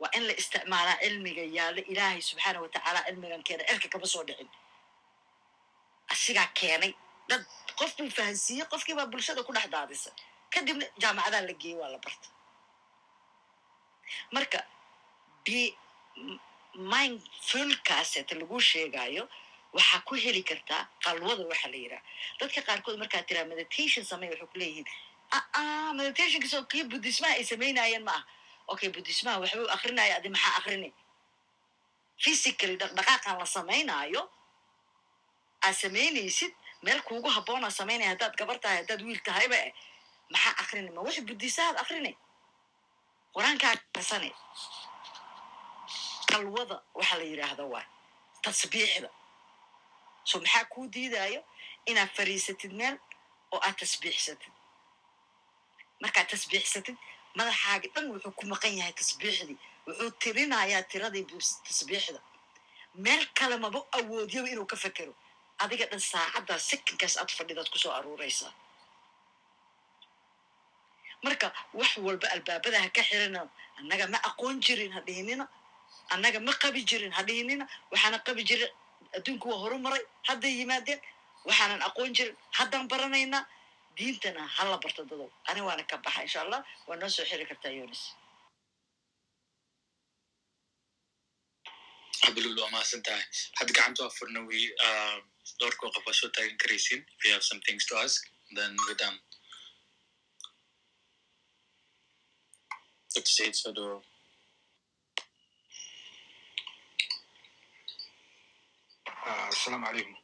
Waa in la isticmaalaa cilmiga yaalla ilaahay subxaana wa tacaala cilmigan keena erka kama soo dhicin. Asigaa keenay dad qof buu fahansiiyey qofkii baa bulshada ku dhex daadisay kadibna jaamacadaa la geeyey waa la barta marka bi mindfulkaaseta lagu sheegayo waxaa ku heli kartaa qalwada waxa la yidhaha dadka qaarkood markaa tiraa meditation samey waxay ku leeyihiin aa meditationkasoo kii buddhismaha ay samaynayeen ma ah okay buddhismaha waxbuu akrinaya adi maxaa akrini physically dhaqdhaqaaqan la samaynaayo aad samaynaysid meel kuugu habboonaa samaynaya haddaad gabar tahay haddaad wiil tahayba eh maxaa akrini ma wixi buddisahaad akrini qur'aankaa karsane qalwada waxaa la yidhaahda waay tasbiixda so maxaa kuu diidaayo inaad fariisatid meel oo aad tasbiixsatid markaad tasbiixsatid madaxaaga dhan wuxuu ku maqan yahay tasbiixdii wuxuu tirinayaa tiradii tasbiixda meel kale maba awoodyaba inuu ka fekero adiga dhan saacaddaa sekinkaas aad fadhidaad ku soo aruuraysaa marka wax walba albaabada ha ka xirina annaga ma aqoon jirin ha dhihinina annaga ma qabi jirin ha dhihinina waxaana qabi jirin adduunku waa horumaray hadday yimaadeen waxaanan aqoon jirin haddaan baranaynaa diintana ha la barto dadow ani waana ka baxa insha allah waa noo soo xiri kartaa yunis
abulul waa mahadsan hadda gacanta waa furna wi dhowrkoo qof waa soo taagan karaysin if you have some things to ask then we're done Dr. Said soo dhawo
asalaamu calaykum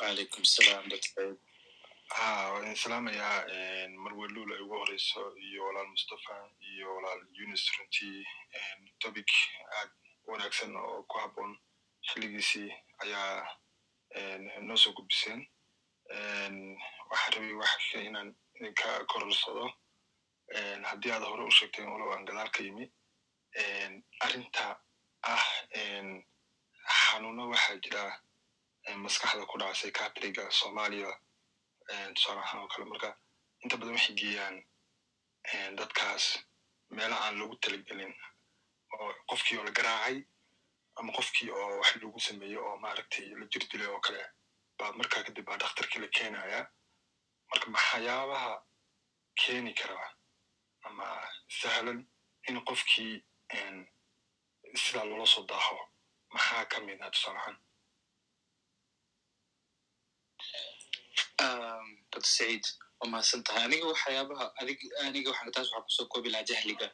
wacalaykum salaam dr said
ha idin salaamayaa marweluul ay ugu horeyso iyo walaal mustafa iyo walaal yunis runtii topic aad u wanaagsan oo ku habboon xilligiisii ayaa noo soo gudbiseen. Waxaa rabay wax inaan idinka kororsado haddii aad hore u sheegteen walow aan gadaal ka yimi. Arrinta ah xanuuno waxaa jira maskaxda ku dhaca psychiatriga soomaaliya tusaale ahaan oo kale marka inta badan waxay geeyaan dadkaas meela aan lagu talagelin oo qofkii oo la garaacay ama qofkii oo wax lagu sameeyo oo maaragtay la jir dilay oo kale baa markaa kadib baa dhakhtarkii la keenaya marka maxyaabaha keeni kara ama sahlan in qofkii sidaa loola soo daaho? Maxaa ka mid ah tusaale ahaan?
Dr said waa mahadsan tahay? Aniga waxyaabaha aniga taas waxaa ku soo koobi lahaa jahliga.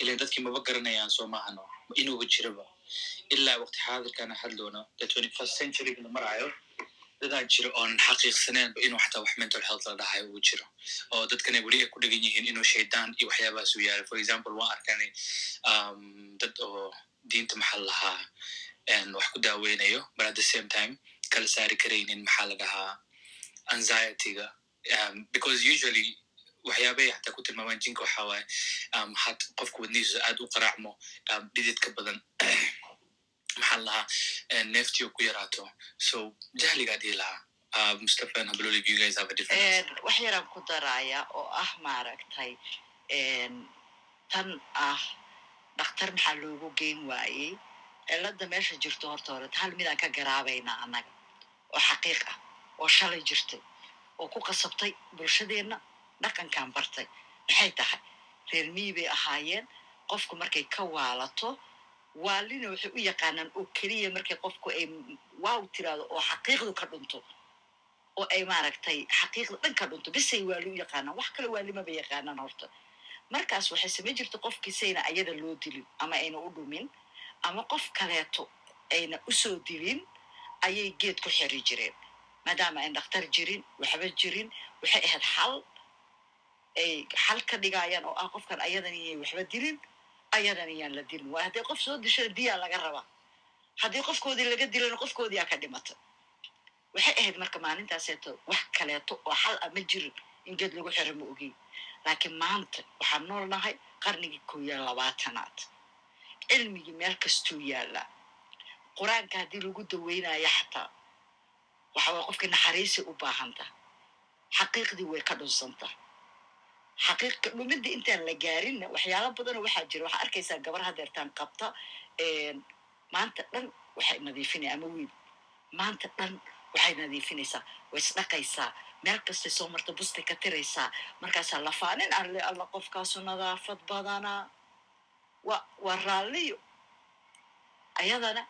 Ilan dadkii maba garanayaan soo maahano inuuba jiraba ilaa waqti xaadirkana twenty first centuryga la maraayo dadaa jira oonan xaqiiqsaneenba inuu xataa wax mental health la dhahayo uu jiro oo dadkana weli ay ku dhegan yihiin inuu shaydaan iyo waxyaabahaas u yaalo for example waan arkanay dad oo diinta maxaa lahaa wax ku daaweynayo but at the same time kala saari karaynin maxaa la dhahaa anxietyga because usually waxyaabay xataa ku tilmaamaan jinka waxa waaye had qofka wadnihiisa aad u qaraacmo dhididka badan maxaa lahaa neeftii oo ku yaraato. So jahligaa dhihi lahaa uh, mustafa and Habibullah, if you guys have a different
wax yaraan ku daraya oo ah maaragtay tan ah dhakhtar maxaa loogu geyn waayey? Cilada meesha jirto horta hore hal midaan ka garaabaynaa annaga oo xaqiiq ah oo shalay jirtay oo ku qasabtay bulshadeenna dhaqankan bartay. Maxay tahay? Reer miyi bay ahaayeen qofku markay ka waalato waalina waxay u yaqaanaan oo keliya markay qofku ay waaw tiraado oo xaqiiqdu ka dhunto oo ay maaragtay xaqiiqda dhan ka dhunto bisay waali u yaqaanaan. Wax kale waalimaba yaqaanaan horta. Markaas waxay samayn jirta qofkiisayna ayada loo dilin ama ayna u dhumin ama qof kaleeto ayna u soo dilin ayay geed ku xiri jireen. Maadaama aan dhakhtar jirin waxba jirin waxay ahayd xal ay xal ka dhigayaan oo ah qofkan ayadan iyay waxba dilin ayadan iyaan la dilin waa haddii qof soo dishana diyaa laga rabaa. Haddii qofkoodii laga dilana qofkoodiyaa ka dhimata waxay ahayd marka maalintaaseeto wax kaleeto oo xal ah ma jirin. In geed lagu xiro ma ogeyn. Laakiin maanta waxaan noolnahay qarnigii koo iyo labaatanaad. Cilmigii meel kastuu yaallaa. Qur'aanka haddii lagu daweynayo xataa waxa waye qofkii naxariisay u baahanta. Xaqiiqdii way ka dhunsantaa xaqiiqa dhumidii intaan la gaarinna waxyaalo badanoo waxaa jira. Waxaa arkaysaa gabar hadeertaan qabta maanta dhan waxay nadiifinaya ama wiil. Maanta dhan waxay nadiifinaysaa way isdhaqaysaa. Meel kastay soo marta bustay ka tiraysaa. Markaasaa lafaanin alle alla qofkaasu nadaafad badanaa wa waa raalliyo ayadana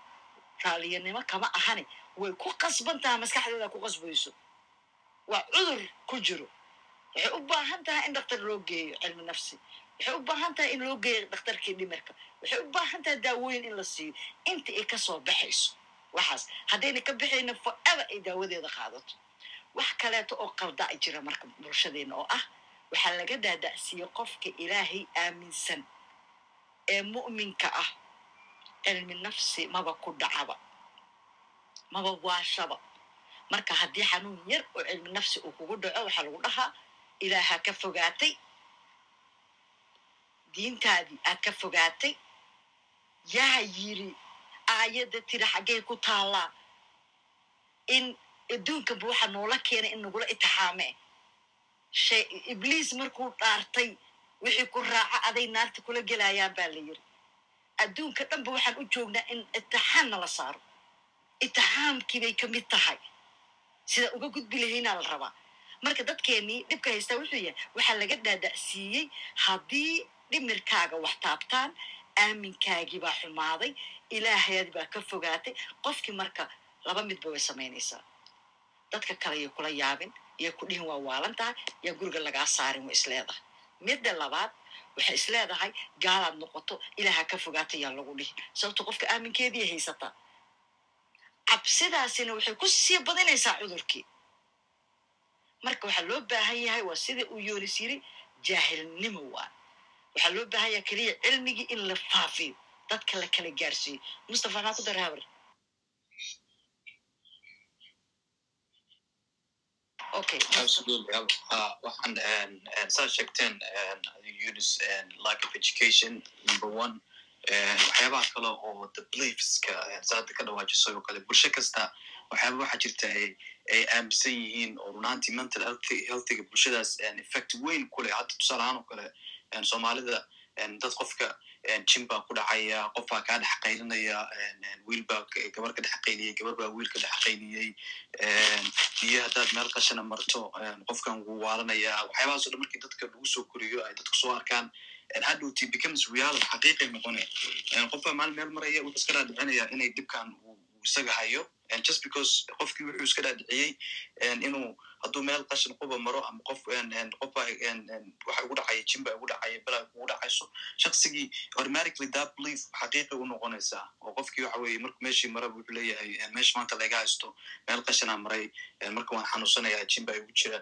raalliyanimo kama ahani. Way ku qasban tahay maskaxdeeda ku qasbayso. Waa cudur ku jiro waxay u baahan tahay in dhakhtar loo geeyo cilmi nafsi. Waxay u baahan tahay in loo geeyo dhakhtarkii dhimirka. Waxay u baahan tahay daawooyin in la siiyo. Inta ay ka soo baxayso waxaas haddayna ka baxayna forever ay daawadeeda qaadato. Wax kaleeto oo qalda a jira marka bulshadeena oo ah waxaa laga daadacsiiyey qofka ilaahay aaminsan ee mu'minka ah. Cilmi nafsi maba ku dhacaba maba waashaba. Marka haddii xanuun yar oo cilmi nafsi uu kugu dhaco waxaa lagu dhahaa ilaahaa ka fogaatay diintaadii aad ka fogaatay yaa yiri. Aayadda tiri xaggay ku taallaa in adduunkanba waxaa noola keenay in nagula itixaame ibliis markuu dhaartay wixii ku raaca aday naarta kula gelayaan baa la yiri. Adduunka dhanba waxaan u joognaa in itixaan nala saaro. Itixaamkii bay ka mid tahay. Sida uga gudbi lahaynaa la rabaa marka dadkeenii dhibka haystaa wuxuu yahay waxaa laga daadacsiiyey haddii dhimirkaaga wax taabtaan aaminkaagii baa xumaaday ilaahayadii baa ka fogaatay. Qofkii marka laba midba way samaynaysaa. Dadka kale yay kula yaabin iyo ku dhihin waa waalan tahay yaa guriga lagaa saarin way isleedahay midda labaad waxay isleedahay gaalaad noqoto ilaaha ka fogaata yaa lagu dhihi. Sababto qofka aaminkeedii haysataa cabsidaasina waxay ku sii badinaysaa cudurkii marka waxaa loo baahan yahay waa sida uu yoonis yiri jaahilnimo waa. Waxaa loo baahan yahay keliya cilmigii in la faafiyo dadka la kala gaarsiiyo. Mustafa maxaa ku dara habar.
Uh, waxaan saa sheegteen unis lack of education number one. Waxyaabaha kale oo the beliefska saada ka dhawaajiso oo kale bulsho kasta waxyaaba waxaa jirta ay aaminsan yihiin oo runaantii mental health healthiga bulshadaas effect weyn ku leh. Hadda tusaale ahaan oo kale soomaalida dad qofka jim baa ku dhacaya qof kaa dhex qaylinaya wiil baa gabar ka dhex qayliyey gabar baa wiil ka dhex qayliyey iyo haddaad meel qashana marto qofkan wuu waalanaya. Waxyaabahaas o dhan markii dadka lagu soo koriyo ay dadku soo arkaan hadhowti becomes reality? Xaqiiqay noqonaya qof maalin meel maraya wuxuu iska dhaadhicinaya inay dhibkan uu isaga hayo just because qofkii wuxuu iska dhaadhiciyey inuu hadduu meel qashin quba maro ama qof qofba waxa ugu dhacaya jimba ugu dhacaya bela ugu dhacayso shaksigii automatically that belief xaqiiqi u noqonaysaa. Oo qofkii waxa weeye marku meeshii maraba wuxuu leeyahay meesha maanta laga haysto meel qashinaa maray marka waan xanuunsanayaa jimba ugu jira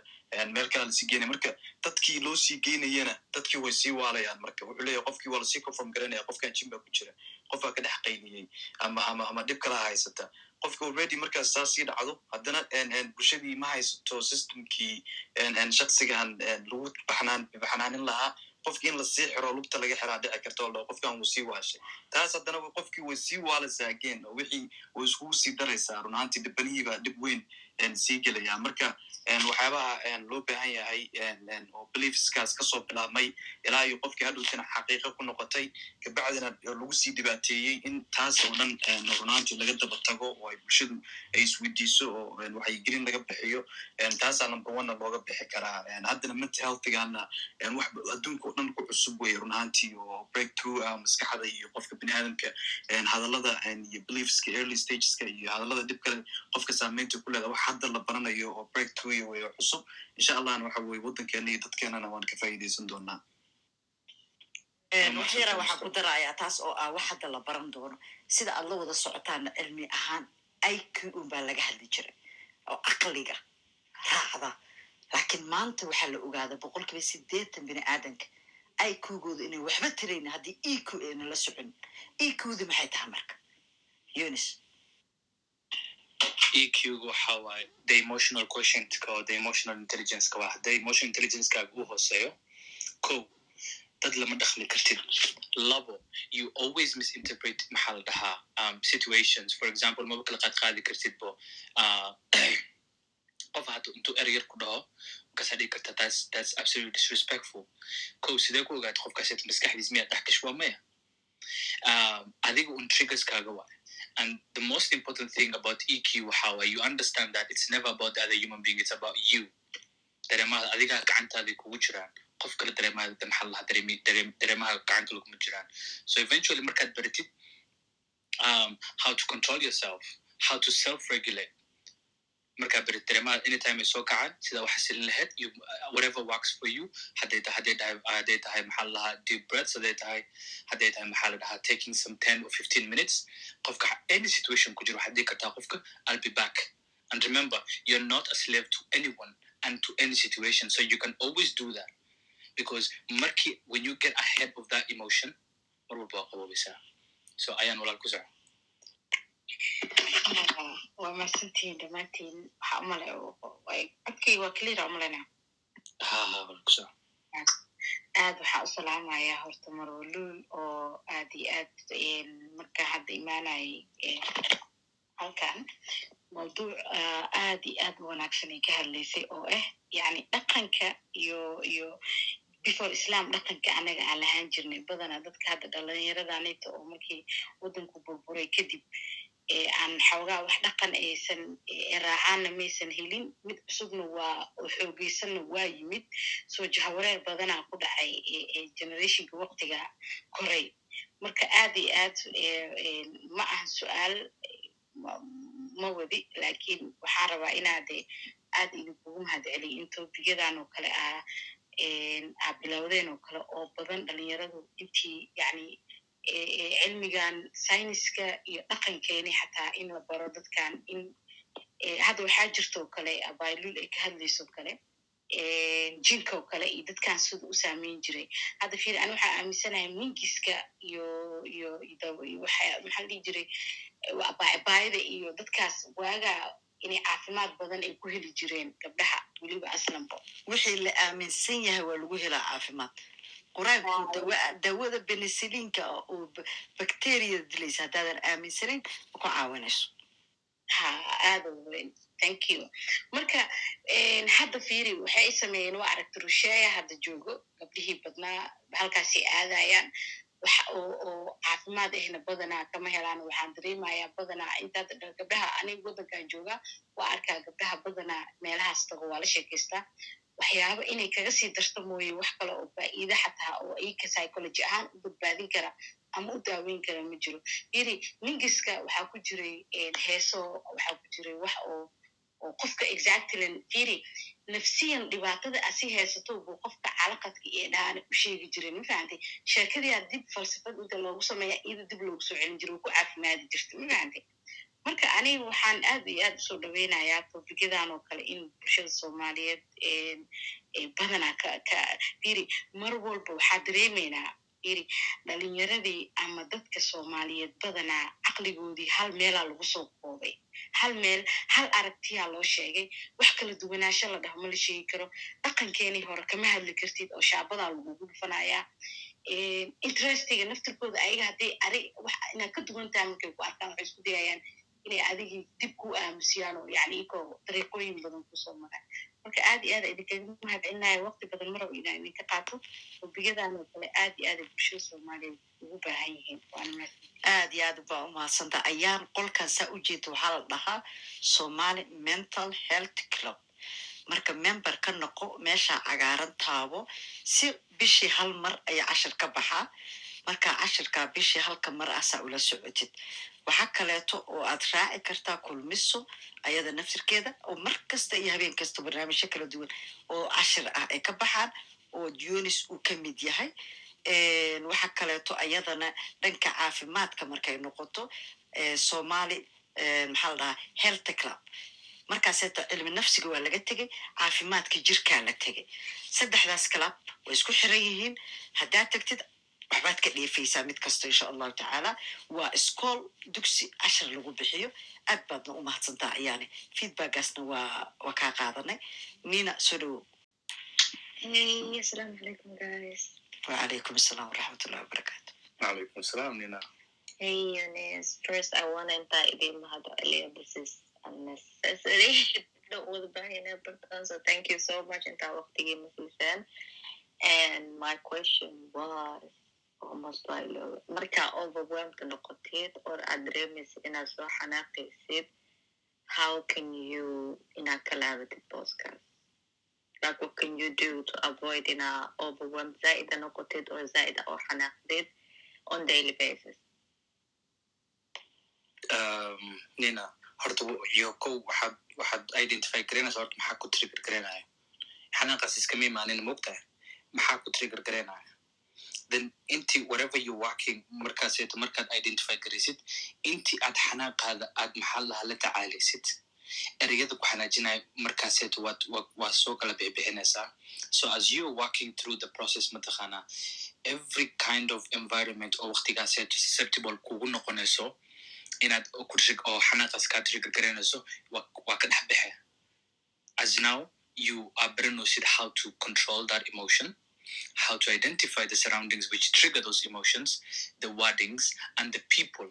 meel kalaa la sii geynaya marka dadkii loo sii geynayana dadkii way sii waalayaan marka. Wuxuu leeyahay qofkii waa la sii confirm garanaya qofkan jimba ku jira qofbaa ka dhex qayliyey ama ama ama dhib kala haysata qofka already markaas saa sii dhacdo haddana bulshadii ma haysato systemkii shaksigan lagu baxnaan baxnaanin lahaa qofkii in la sii xiro lugta laga xiraa dhici karta oo qofkan wuu sii waashay. Taas haddana qofkii way sii waalaysaa again oo wixii way iskugu sii daraysaa run ahaantii dhibanihii baa dhib weyn sii gelaya marka waxyaabaha loo baahan yahay oo beliefskaas ka soo bilaabmay ilaa iyo qofkii hadhowtina xaqiiqa ku noqotay kabacdina lagu sii dhibaateeyey in taas oo dhan runaantii laga daba tago oo ay bulshadu ay isweydiiso oo waxyigelin laga bixiyo taasaa number one looga bixi karaa. Haddana mental healthigana wax adduunka oo dhan ku cusub weye runaantii oo break through ah maskaxda iyo qofka bini aadamka hadallada iyo beliefska early stageska iyo hadallada dhib kale qofka saameynta ku leeda wax hadda la baranayo oo break through wey oo cusub insha allahna waxa weye waddankeena iyo dadkeenana waan ka faa'iidaysan doonaa
wax yara waxaa ku darayaa taas oo ah wax hadda la baran doono. Sida aad la wada socotaana cilmi ahaan iq un baa laga hadli jiray oo aqliga raacda. Laakiin maanta waxaa la ogaada boqolkiiba sideetan bini aadanka iqgooda inay waxba tirayna haddii eq ayna la socon. Eqda maxay tahay marka? Yunis
EQ waxa waaye the emotional quotient ka oo the emotional intelligence ka waa hadday emotional intelligence kaaga u hooseeyo ko dad lama dhaqmi kartid. Labo you always misinterpret maxaa la dhahaa um, situations. For example maba kala qaad qaadi kartid bo qof hadda intuu yar ku dhaho markaasaa dhigi karta that's, that's absolutely disrespectful. Ko sidee ku ogaata qofkaas maskaxdiis miyaa dhex gash waa maya. Um, adiga un triggerskaaga waay And the most important thing about EQ, how you understand that it's never about the other human being, it's about you. dareemaha adigaa gacantaadii kugu jiraan. Qof kale dareemaha maxaa lahaa dareemaha gacanta laguma jiraan. So eventually markaad baratid um, how to control yourself how to self regulate markaa barid dareemaha anytime ay soo kacaan sida waxa silin lahayd uh, whatever works for you. hadday hadday tahay maxaa la dhahaa deep breaths hadday tahay hadday tahay maxaa la dhahaa taking some ten or fifteen minutes. qofka any situation ku jiro waxaad dhihi kartaa qofka i'll be back. And remember you're not a slave to anyone and to any situation. So you can always do that. Because marki when you get ahead of that emotion mar walba waa qaboobaysaa so ayaan walaal ku soco
waa mahadsantihiin dhammaantiin waxaa umale codkayga waa clear umalena aad waxaa u salaamayaa horta marwaluul oo aad iyo aad marka hadda imaanayay halkan mawduuc aad iyo aad wanaagsan ay ka hadlaysay oo ah yani dhaqanka iyo iyo before islam dhaqanka anaga aan lahaan jirnay badanaa dadka hadda dhalinyaradaaneeta oo markii waddanku burburay kadib aan xoogaa wax dhaqan aysan raacaanna maysan helin. Mid cusubna waa oo xoogeysanna waa yimid. Soo jahawareer badanaa ku dhacay generationka waktiga koray. Marka aad iyo aad ma ahan su'aal ma wadi laakiin waxaan rabaa inaade aad idinkugu mahad celiy in tobiyadan oo kale ah aa bilowdeen oo kale oo badan dhalinyaradu intii yani cilmigan sayniska iyo dhaqankeeni xataa in la baro dadkan in hadda waxaa jirta oo kale abaylul ay ka hadlayso kale jinka oo kale iyo dadkan sida u saameyn jiray. Hadda fir ani waxaa aaminsanahay mingiska iyo iyo maxaa dhihi jiray baayada iyo dadkaas waagaa inay caafimaad badan ay ku heli jireen gabdhaha weliba aslanbo.
Wixii la aaminsan yahay waa lagu helaa caafimaad quraanku dawada benesiliinka oo bacteriada dilaysa haddaadan aaminsanayn ma ku caawinayso
ha aada weyn thank you. marka hadda fiiri waxay sameeyeen waa aragti rusheeya hadda joogo gabdhihii badnaa halkaasay aadayaan wax oo caafimaad ahna badanaa kama helaan waxaan dareemayaa badanaa intaad gabdhaha aniga waddankan jooga waa arkaa gabdhaha badanaa meelahaas tago waa la sheekaystaa waxyaaba inay kaga sii darto mooye wax kale oo faa'iida xataa oo iyka psychology ahaan u badbaadin kara ama u daaweyn kara ma jiro. Yiri mingiska waxaa ku jiray heeso waxaa ku jiray wax oo oo qofka exactly firi nafsiyan dhibaatada asi haysato buu qofka calaqadka iyo dhaana u sheegi jiray ma fahantay sheekadiyaa dib falsafad inta loogu sameeya iyada dib loogu soo celin jiray ku caafimaadi jirta ma fahantay marka aniga waxaan aad iyo aad u soo dhaweynayaa tobigyadan oo kale in bulshada soomaaliyeed badanaa firi mar walba waxaa dareemaynaa firi dhalinyaradii ama dadka soomaaliyeed badanaa caqligoodii hal meelaa lagu soo koobay. Hal meel hal aragtiyaa loo sheegay. Wax kala duwanaansho la dhaho ma la sheegi karo. Dhaqankeenii hore kama hadli kartid oo shaabadaa lagugu dhufanayaa interestiga naftirkooda ayaga hadday ari inaad ka duwan tahay markay ku arkaan waxay isku dayayaan inay adigii dib ku aamusiyaan oo yani ikoo dariiqooyin badan ku soo maraan marka aad iyo aad idinkaga mahad celinaya waqti badan maraba inaa idinka qaato obiyadan oo kale aad iyo aad bulshada soomaaliyeed ugu baahan yihiin
aad iyo aad baa umahadsanta ayaan qolkan saa u jeeda waxaa la dhahaa somali mental health club. marka member ka noqo meesha cagaaran taabo si bishii hal mar ayaa cashir ka baxaa marka cashirkaa bishii halka mar asaa ula socotid waxaa kaleeto oo aad raaci kartaa kulmiso ayada naftirkeeda oo mar kasta iyo habeen kasta barnaamijyo kala duwan oo cashir ah ay ka baxaan oo yunis uu ka mid yahay waxa kaleeto ayadana dhanka caafimaadka markay noqoto somali maxaa la dhahaa health club markaaseeto cilmi nafsiga waa laga tegey caafimaadka jirkaa la tegey saddexdaas club way isku xiran yihiin haddaad tagtid waxbaad ka dheefaysaa mid kasto insha allahu tacaala waa iskool dugsi cashar lagu bixiyo aad baadna u mahadsantaa ayaane feedbackgaasna waa waa kaa qaadanay nina soo
dhawow
wacalaykum asalaam waraxmatullahi wabarakaatu
wacalaykum
asalaam nina first I want to thank them this is unnecessary. Don't want to buy in thank you so much. and that was the And my question was markaa overwelmka noqotid or aad dareemaysid inaad soo xanaaqaysid how can you inaad ka laabatid booskaas like what can you do to avoid inaa overwelm zaaida noqotid oo zaaida oo xanaaqdid on daily basis
nina horta iyo kow waxaad waxaad identify garaynaysa horta maxaa ku trigger garaynaya xanaaqaas iskama imaanin mogtahay maxaa ku trigger garaynaya then inti whatever you working markaaseeto markaad identify garaysid intii aad xanaaqaada aad maxaa laha la tacaalaysid ereyada ku xanaajinaya markaaseeto waad wa- waa soo kala bixbixinaysaa so as you are working through the process mataqaanaa every kind of environment oo waqtigaaseeto susceptible kugu noqonayso inaad oo xanaaqaas kaa trigger garaynayso waa ka dhex baxe as now you are baranaysid how to control that emotion how to identify the surroundings which trigger those emotions the wordings and the people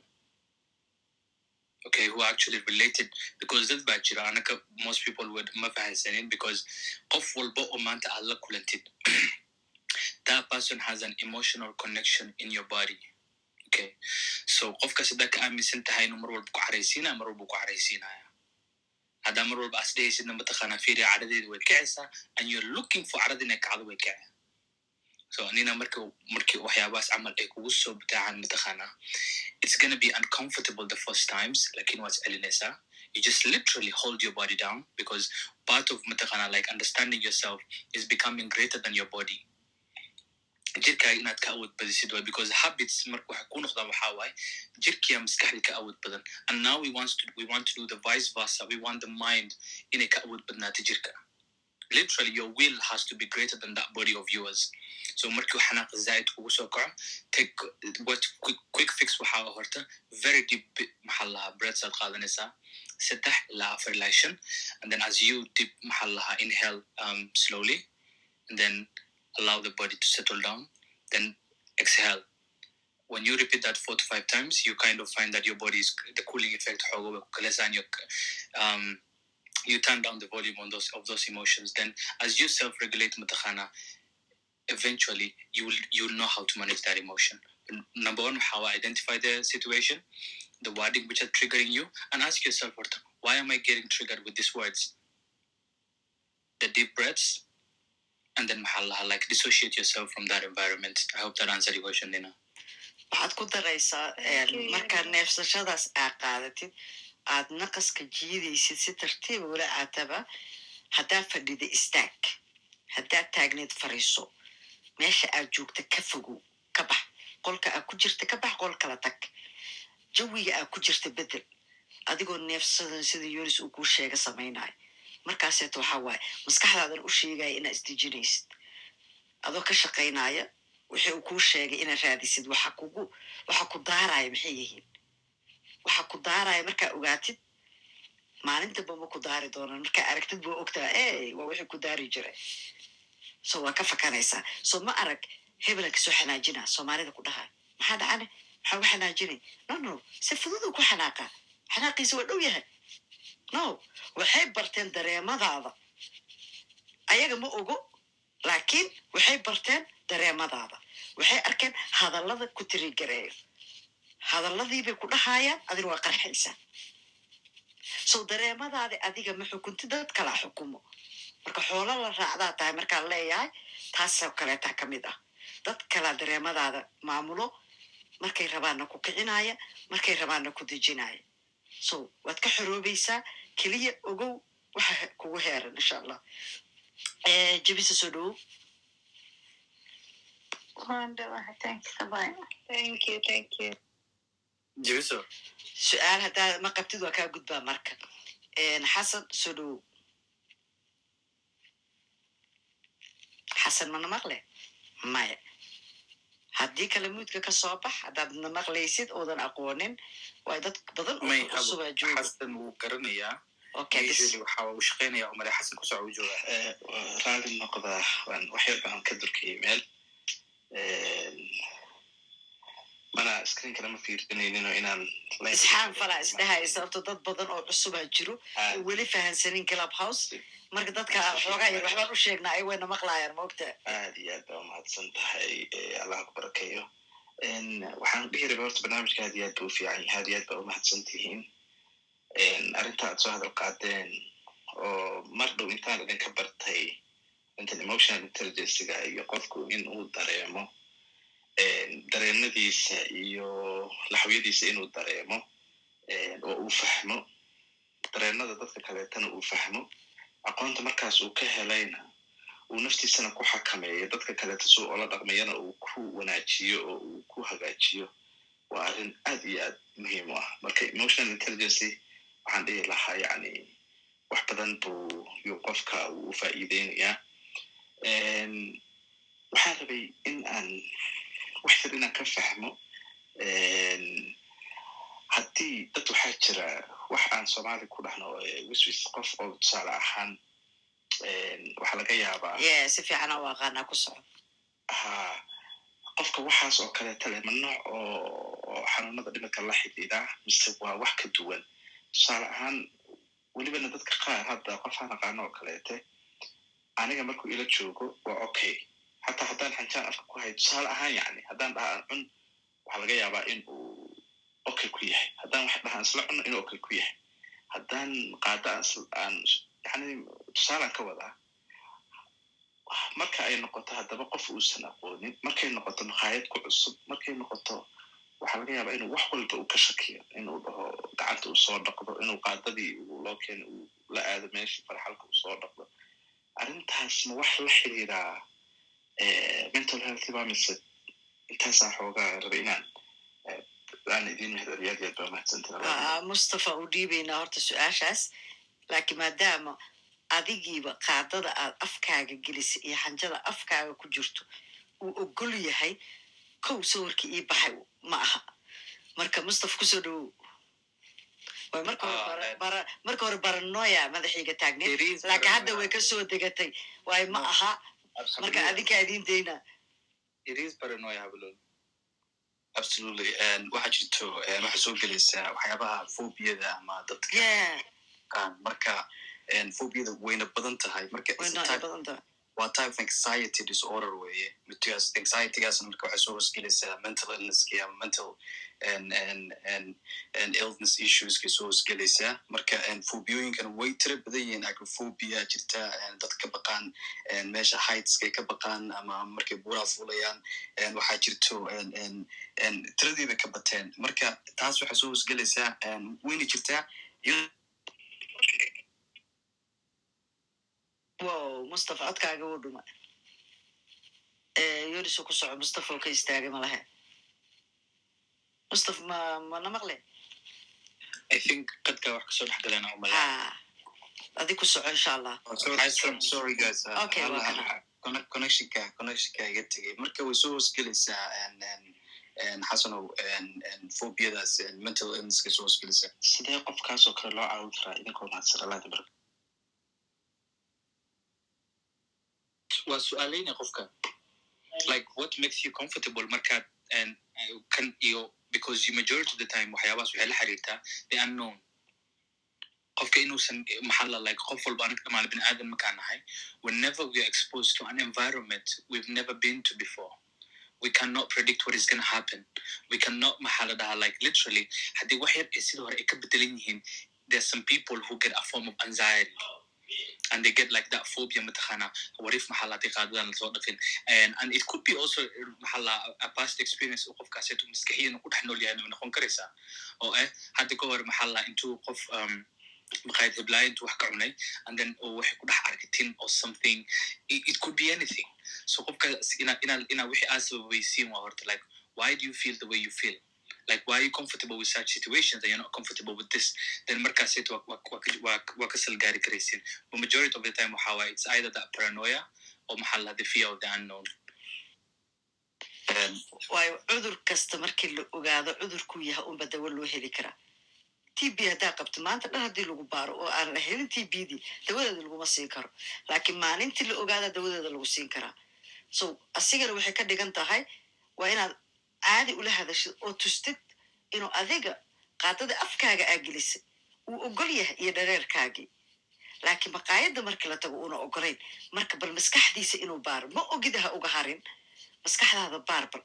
okay who are actually related. Because dad baa jira most people would ma fahansanin because that person has an emotional connection in your body okay? So qofkaas haddaa ka aaminsan tahay inuu mar walba ku caraysiinaya mar walba ku caraysiinaya haddaa mar walba as dhehaysidna mataqaanaa fiiriya caradeeda and you're looking for carada inay so nina marka markii waxyaabahaas camal ay kugu soo bataacaan mataqaanaa it's gonna be uncomfortable the first times laakiin waad celinaysaa you just literally hold your body down because part of mataqaanaa like understanding yourself is becoming greater than your body. Jirkaaga inaad ka awood badisid way because habits marka waxay ku noqdaan waxaa waaye jirkiya maskaxda ka awood badan. And now we want to we want to do the vice versa. We want the mind inay ka awood badnaato jirka literally your will has to be greater than that body of yours. So markii xanaaqa zaid kugu soo kaco take what quick, quick fix waxaa horta very deep maxaa lahaa breaths aad qaadanaysaa saddex ilaa afar ilaa shan and then as you deep maxaa lahaa inhale um, slowly and then allow the body to settle down then exhale. When you repeat that four to five times you kind of find that your body is the cooling effect xoogo way ku um, you turn down the volume on those of those emotions then as you self-regulate mutakhana eventually you will you will know how to manage that emotion. Number one how I identify the situation the wording which are triggering you and ask yourself "What- why am i getting triggered with these words? The deep breaths and then mahallaha, like dissociate yourself from that environment. I hope that answered your question nina.
Waxaad ku daraysaa markaad neefsashadaas aa qaadatid aad naqaska jiidaysid si tartiiba ula aataba haddaa fadhida istaag haddaa taagneed fariiso meesha aad joogta ka fogow ka bax qolka aad ku jirta ka bax qol kala tag jawiga aad ku jirta bedel adigoo neefsadan sida yunis uu kuu sheega samaynayo markaaseeto waxaa waaye maskaxdaadan u sheegaya inaad isdejinaysid adoo ka shaqaynaya wixii uu kuu sheegay inaad raadisid waxa kugu waxa ku daaraya maxay yihiin waxa ku daaraya markaa ogaatid maalin damba ma ku daari doonaan. Markaa aragtid buu ogtaa ey waa wixii ku daari jira so waa ka fakanaysaa. So ma arag hebelanka soo xanaajina soomaalida ku dhahay maxaa dhacane maxaa u xanaajinay. No no si fududuu ku xanaaqa. Xanaaqiisa waa dhow yahay. No waxay barteen dareemadaada. Ayaga ma ogo laakiin waxay barteen dareemadaada. Waxay arkeen hadallada ku tirigareeyo hadalladiibay ku dhahayaan adina waa qarxaysaa so dareemadaadi adiga ma xukunti dad kala xukumo. Marka xoolo la raacdaa tahay markaan leeyahay taasoo kaleeta ka mid ah. Dad kala dareemadaada maamulo markay rabaanna ku kicinaya markay rabaanna ku dejinaya. So waad ka xoroobaysaa keliya ogow waxa kugu heeran insha allah jebisa soo dhowow su'aal haddaa ma qabtid waa kaa gudbaa marka xasan soo dhowow xasan mana maqle maya haddii kale muudka ka soo bax haddaad na maqlaysid oodan aqoonin waay dad badan oo
may
cusubaa jooga
xasan wuu garanayaa
okay bis
usually waxa uu shaqeynaya umale xasan kusoco uu joogaa
raali noqda waan waxyar baan ka durkayay meel mana screenkana ma fiirsanayninoo inaan
isxaan falaa isdhahaya sababto dad badan oo cusubaa jiro oo weli fahansanin club house marka dadka xoogaa yar waxbaan u sheegnaa ay wayna maqlaayaan maogta
aad iyo aad baa umahadsan tahay allah ku barakeeyo waxaan dhihi rabaa horta barnaamijka aad iyo aad buu u fiican yahay aad iyo aad baa umahadsan tihiin. Arrinta aad soo hadal qaadeen oo mar dhow intaan idinka bartay intan emotional intelligencega iyo qofku in uu dareemo dareenadiisa iyo laxwyadiisa inuu dareemo oo uu fahmo. Dareenada dadka kaleetana uu fahmo. Aqoonta markaas uu ka helayna uu naftiisana ku xakameeyo. Dadka kaleeta si oola dhaqmayana uu ku wanaajiyo oo uu ku hagaajiyo. Waa arrin aad iyo aad muhiim u ah. Marka emotional intelligency waxaan dhihi lahaa yani wax badan buu yuu qofka uu u faa'iideynayaa. Waxaan rabay in aan wax yar inaan ka fahmo haddii dad waxaa jira wax aan soomaali ku dhahno wiswis qof oo tusaale ahaan waxaa laga yaabaa
si fiicana u aqaanaa ku soco
ha qofka waxaas oo kaleeta leh ma nooc oo xanuunada dhimirka la xidhiidha mise waa wax ka duwan tusaale ahaan welibana dadka qaar hadda qof aan aqaano oo kaleete aniga markuu ila joogo waa okay hataa haddaan xanjaan afka ku hayo tusaale ahaan yani haddaan dhaha aan cun waxaa laga yaabaa in uu okay ku yahay. Haddaan wax dhahaan isla cunno inuu okay ku yahay. Haddaan qaado aan yani tusaalaan ka wadaa marka ay noqoto haddaba qof uusan aqoonin markay noqoto makhaayad ku cusub markay noqoto waxaa laga yaabaa inuu wax walba uu ka shakiyo inuu dhaho gacanta uu soo dhaqdo inuu qaadadii uu loo keeno uu la aado meeshii farxalka uu soo dhaqdo. Arrintaas ma wax la xiriiraa mental health baa mise intaasaa xoogaa raba inaan aan idin mahadceliyo aad iyo aad baa mahadsantahay
mustafa u dhiibaynaa horta su'aashaas laakiin maadaama adigiiba qaadada aad afkaaga gelisay iyo xanjada afkaaga ku jirto uu ogol yahay kow sawirkii ii baxay ma aha marka mustafa ku soo dhowow way marka hore baranoya madaxiiga taagneed laakiin hadda way ka soo degatay waayo ma aha marka adinkaa idin
hablood absolutely. Waxaa jirto waxaa soo gelaysaa waxyaabaha phobiyada ama dadka marka phobiyada wayna badan tahay. Marka waa type anxiety disorder weye because anxietygaasna marka waxay soo hosgelaysaa mental illnesski ama mental and and illness issueskay soo hosgelaysaa marka phobiyooyinkana way tira badan yihiin agrophobia jirta and dad ka baqaan meesha heightskay ka baqaan ama markay buuraa fuulayaan waxaa jirto bay ka bateen. Marka taas waxay soo hosgelaysaa and wayna jirtaa
wow mustafa codkaaga wuu dhuma yorisu ku soco mustafa oo ka istaagay ma lahe. Mustafa ma mana maqle
i think qadka wax ka soo dhex galeen umala
ha adi ku soco insha allah
Oh, hala- conne- connectionka connectionka iga tegay marka way soo hosgelaysaa and and and xasanow and and phobiyadaas and mental illnesska soo hosgelaysaa
sidee qofkaasoo kale loo caawin karaa idinkoo mahadsan barka
waa su'aaleyna qofka like what makes you comfortable markaad and uh, kan iyo because you majority of the time waxyaabahaas waxay la xiriirtaa the unknown. Qofka inuusan maxalla like qof walba anaga dhamaale bini aadan markaan nahay whenever we are exposed to an environment we've never been to before we cannot predict what is to happen. We cannot maxaa la dhahaa like literally haddii wax yar ee sida hore ay ka bedelan yihiin there's some people who get a form of anxiety and they get like that phobia mataqana warif maxaa la qaadadan la soo dhaqin and it could be also maxaa la a past experience oo qofkaaseetu maskaxiyan ku dhex nool yahay noqon karaysaa oo eh hadda ka hor maxaa la intuu qof um, maqaayad heblaaya intuu wax ka cunay and then waxay ku dhex arkitin or something. It, could be anything. So qofkaas ina ina ina wixii aa sababaysiin waa horta like why do you feel the way you feel like why are you comfortable with such situations and you're not comfortable with this? Then markaasit waa ka salgaari karaysin but majority of the time waxa it's either that paranoia or maxaa la the fear of the unknown.
Waayo cudur kasta markii la ogaado cudurkuu yahay unba dawo loo heli karaa t b haddaa qabto maanta dhan haddii lagu baaro oo aan la helin t b dii dawadeeda laguma siin karo. Laakiin maalintii la ogaada dawadeeda lagu siin karaa so asigana waxay ka dhigan tahay waa inaad caadi ula hadashid oo tustid inuu adiga qaadada afkaaga aa gelisay. Uu ogol yahay iyo dhareerkaagii laakiin maqaayadda markii la tago uuna ogolayn marka bal maskaxdiisa inuu baaro ma ogida ha uga harin. Maskaxdaada baar bal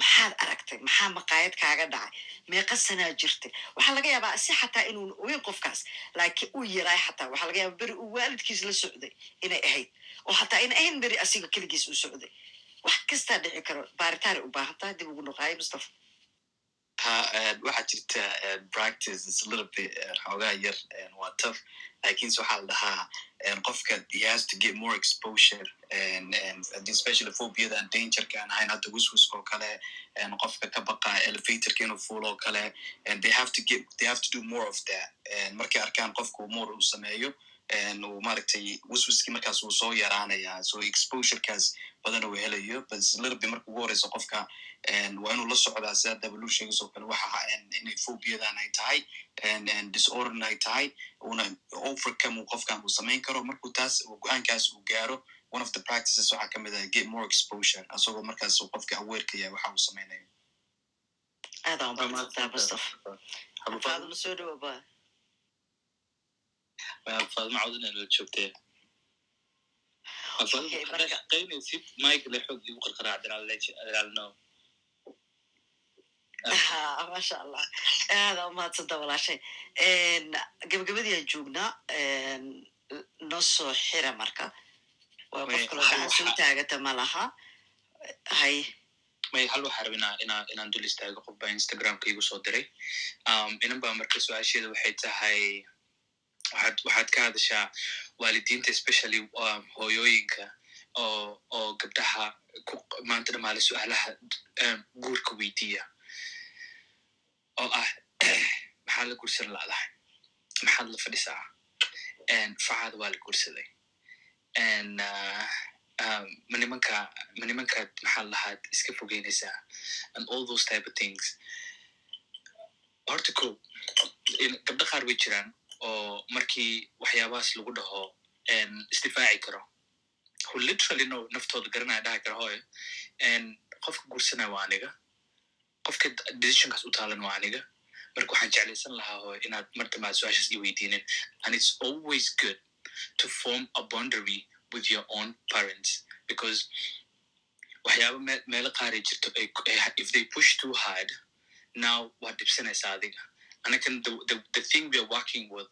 maxaad aragtay? Maxaa maqaayad kaaga dhacay? Meeqa sanaa jirtay? Waxaa laga yaabaa si xataa inuuna ogeyn qofkaas laakiin uu yaraay xataa. Waxaa laga yaabaa beri uu waalidkiis la socday inay ahayd oo xataa in ahayn beri asiga keligiis uu socday wax kastaa dhici karo baaritaanay u baahan tahay dib ugu noqaayo mustafa.
Ha waxaa jirta practice is a little bit xoogaa yar waa tough. Lakinse waxaa la dhahaa qofka he has to get more exposure and dangerka aan ahayn hadda wiswiska oo kale qofka ka baqa elevatorka inuu fuulo oo kale they have to get they have to do more of that. Markay arkaan qofka more uu sameeyo uu maaragtay wiswiskii markaas uu soo yaraanaya so exposurekaas badan uu helayo but little bit marka ugu horeysa qofka. Waa inuu la socdaa sida dablu sheegays oo kale waxa inay phobiadan ay tahay disorderna ay tahay una overcome uu qofkan uu samayn karo. Markuu taas go'aankaas uu gaaro one of the practices waxaa ka mid ah get more exposure. Asagoo markaas uu qofka aweerka yahay waxa uu samaynayo
aadaan mustafa faaduma soo dhawo ba
faadma cawdin aa loo joogtee qaynaysid mike le xoog igu qarqaraa adilaalno
ha maasha allah aada umahadsantaa walaashay gabagabadiaan joognaa noo soo xira marka waa qof kaloo soo taagata ma laha hay
may hal waxaa rab inaa inaa inaan dul istaago qof baa instagramka igu soo diray inan baa marka su'aasheeda waxay tahay waxaad waxaad ka hadashaa waalidiinta especially hooyooyinka oo oo gabdhaha ku maanta dhamaale su'aalaha guurka weydiiya. Oo ah maxaa la guursan ladahay maxaad la fadhisaa? Facaada waa la guursaday. Ma nimanka ma nimankaad maxaa lahaad iska fogeynaysaa and all those type of things. Horta ko gabdho qaar way jiraan oo markii waxyaabahaas lagu dhaho isdifaaci karo. Who literally no naftooda garanaya dhaha kara hooy qofka guursanaya waa aniga. Qofka decisionkaas u taalan waa aniga. Marka waxaan jeclaysan lahaa hooy inaad martamaad su'aashaas i weydiinin and it's always good to form a boundary with your own parents because waxyaaba me meelo qaaray jirto if they push too hard now waad dhibsanaysaa adiga anakan the, thing we are working with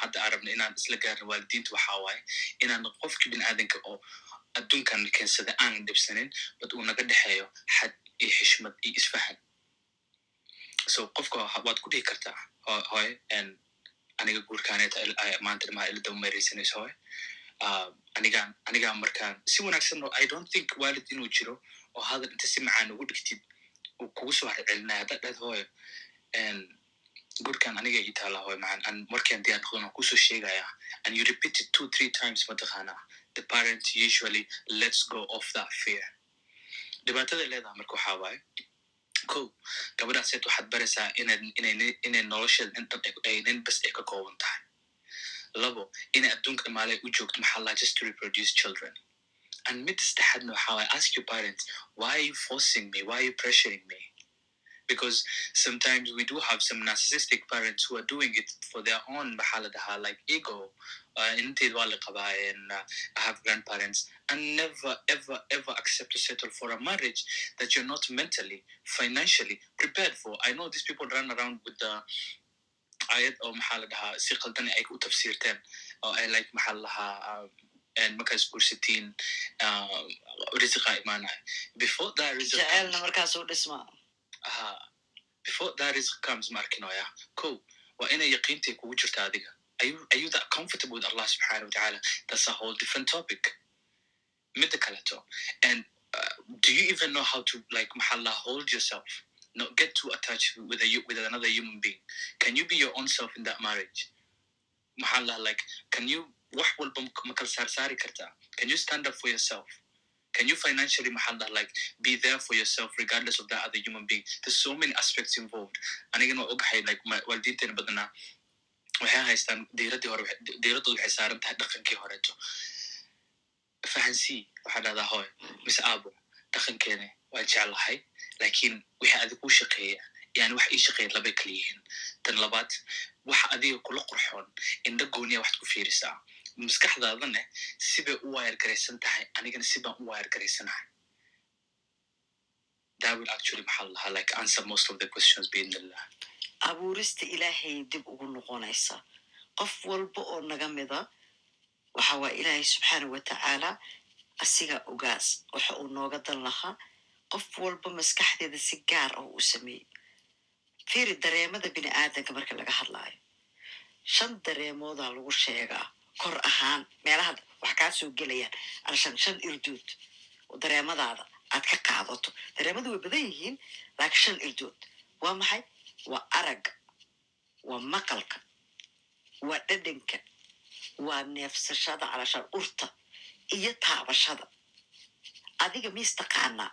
hadda arabna inaan isla gaarin waalidiinta waxaa waaye inaan qofka bin aadanka oo adduunkan keensada aanan dhibsanin bad uu naga dhexeeyo xad iyo xishmad iyo isfahan so qofka waad ku dhihi kartaa hoy aniga guurkaaneeta maanta dhamaa ila dabamaraysanayso hoy anigaan anigaa markaan si wanaagsan i don't think waalid inuu jiro oo hadal inta si macaan ugu dhigtid uu kugu soo harcelinaya haddaad dhad hooyo gurkan aniga ii taala hoy macan an markaan diyaar noqdona ku soo sheegaya and you repeat it two three times mataqaana the parent usually let's go off that fear. Dhibaatada leedaha marka waxaa waaye ko gabadhaaseed waxaad baraysaa inay nolosheeda ay nin bas ay ka kooban tahay labo inay adduunka imaale u joogto maxaa laa just to reproduce children. And mid saddexaadna waxaa waaye ask your parents why are you forcing me? Why are you pressuring me because sometimes we do have some narcissistic parents who are doing it for their own mahaladaha like ego uh, indeed and uh, I have grandparents. And never ever ever accept to settle for a marriage that you're not mentally financially prepared for. I know these people run around with the ayad oo maxaa si qaldani ay u tafsiirteen oo ay like maxaa ladahaa markaas guursatiin risiqa imaanaya before that
jecelna markaasuu dhismaa
ha before that risk comes markinoya ko waa inay yaqiintay kugu jirta adiga? Are you, that comfortable with allah subhanahu wa ta'ala? That's a whole different topic. Midda kaleto and uh, do you even know how to like mahalla hold yourself? Not get too attached with a with another human being. Can you be your own self in that marriage? Maxaa la like can you wax walba ma- ma kala saarsaari kartaa can you stand up for yourself can you financially like be there for yourself regardless of that other human being there's so many aspects involved anigana waa ogahay like waalidiinteena badanaa waxay haystaan diiraddii hore diiraddooda waxay saaran tahay dhaqankii horeeto fahansii waxaa dhahdaa hooy mise aabo dhaqankeena waan jeclahay laakiin wixii adig kuu shaqeeya yani wax ii shaqeeya labay kala yihiin tan labaad waxa adiga kula qurxoon indha gooniya waxaad ku fiirisaa maskaxdaadana sibay u wayar garaysan tahay anigana sibaan u wayar garaysanahay
abuurista ilaahay dib ugu noqonaysa. Qof walba oo naga mida waxa waa ilaahay subxaana wa tacaala asiga ogaas waxa uu nooga dan lahaa. Qof walba maskaxdeeda si gaar ah u sameeyey fiiri dareemada bini aadanka marka laga hadlaayo. Shan dareemoodaa lagu sheegaa kor ahaan meelaha wax kaa soo gelayaan. Aan shan shan irdood oo dareemadaada aad ka qaadato. Dareemadu way badan yihiin laakiin shan irdood waa maxay? Waa aragga. Waa maqalka. Waa dhadhanka. Waa neefsashada calashaan urta iyo taabashada. Adiga miis taqaanaa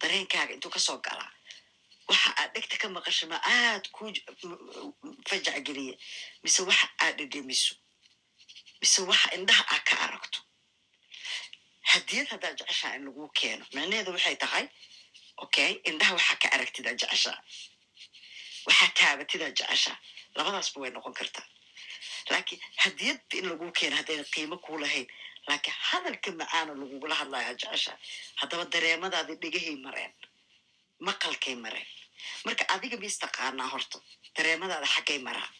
dareenkaaga intuu ka soo galaa. Waxa aad dhegta ka maqasho ma aad ku fajac geliya mise waxa aad dhedhemiso mise waxa indhaha aad ka aragto. Hadiyad haddaad jeceshaa in lagu keeno micnaheedu waxay tahay okay indhaha waxaa ka aragtidaa jeceshaa waxaa taabatidaa jeceshaa labadaasba way noqon kartaa. Laakiin hadiyadba in lagu keeno haddayna qiimo kuu lahayn laakiin hadalka macaana lagugula hadlayaa jeceshaa haddaba dareemadaadi dhegahay mareen maqalkay mareen. Marka adiga mis taqaanaa horta dareemadaada xaggay maraan.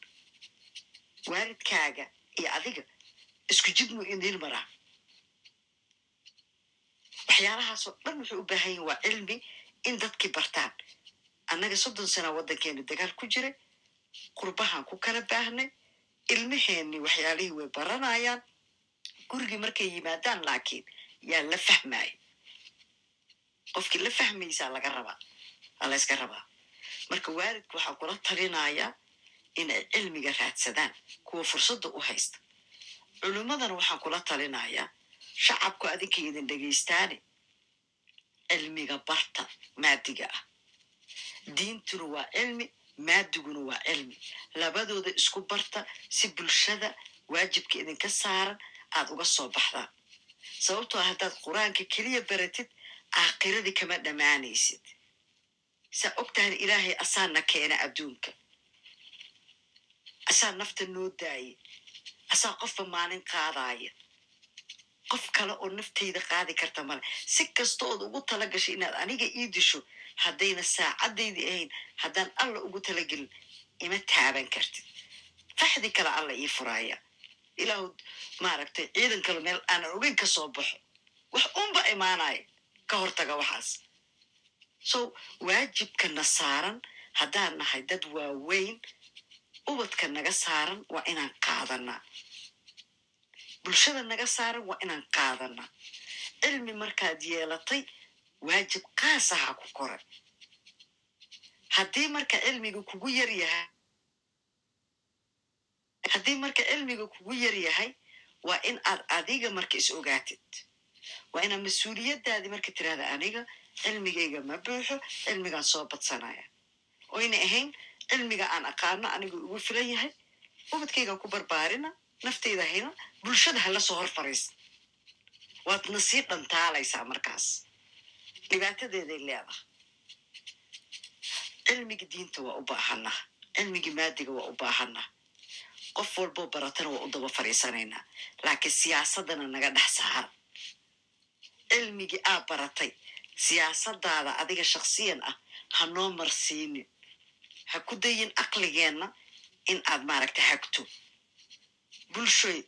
Waalidkaaga iyo adiga isku jid muu idiin maraa waxyaalahaasoo dhan wuxuu u baahan yahin waa cilmi in dadkii bartaan. Annaga soddon sana waddankeenu dagaal ku jiray qurbahan ku kala baahnay ilmaheenni waxyaalihii way baranayaan. Gurigii markay yimaadaan laakiin yaa la fahmaya qofkii la fahmaysaa laga rabaa aa la yska rabaa. Marka waalidku waxaa kula talinayaa inay cilmiga raadsadaan kuwa fursadda u haysta culimmadana waxaan kula talinayaa shacabku adinka idin dhegaystaane cilmiga barta maadiga ah. Diintuna waa cilmi maadiguna waa cilmi. Labadooda isku barta si bulshada waajibka idinka saaran aad uga soo baxdaan sababtoo ah haddaad qur'aanka keliya baratid aakiradii kama dhammaanaysid. Saa ogtahan ilaahay asaana keena adduunka. Asaa nafta noo daaya asaa qofba maalin qaadaaya qof kale oo naftayda qaadi karta male si kasta ood ugu tala gashay inaad aniga ii disho haddayna saacaddaydii ahayn haddaan alla ugu talagelin ima taaban kartid. Faxdi kale alla ii furaaya ilaahu maaragtay ciidan kale meel aanan ogeyn ka soo baxo. Wax unba imaanaya ka hortaga waxaas. So waajibkana saaran haddaan nahay dad waaweyn ubadka naga saaran waa inaan qaadanaa bulshada naga saaran waa inaan qaadanaa cilmi markaad yeelatay waajib kaasahaa ku koray haddii marka cilmiga kugu yar yahay haddii marka cilmiga kugu yar yahay waa in aad adiga marka is ogaatid. Waa inaad mas'uuliyaddaadii marka tirahda aniga cilmigayga ma buuxo cilmigaan soo badsanaya oyna ahayn cilmiga aan aqaano aniga ugu filan yahay. Ubadkaygaan ku barbaarina naftayda hayna bulshada hala soo hor fariisa waadna sii dhantaalaysaa markaas. Dhibaatadeeday leedahay. Cilmiga diinta waa u baahanaa cilmiga maadiga waa u baahanaa qof walboo baratana waa u daba fadhiisanaynaa laakiin siyaasadana naga dhex saara cilmigii aa baratay. Siyaasadaada adiga shaksiyan ah ha noo marsiinin ha ku dayin aqligeenna in aad maaragta hagto bulshoy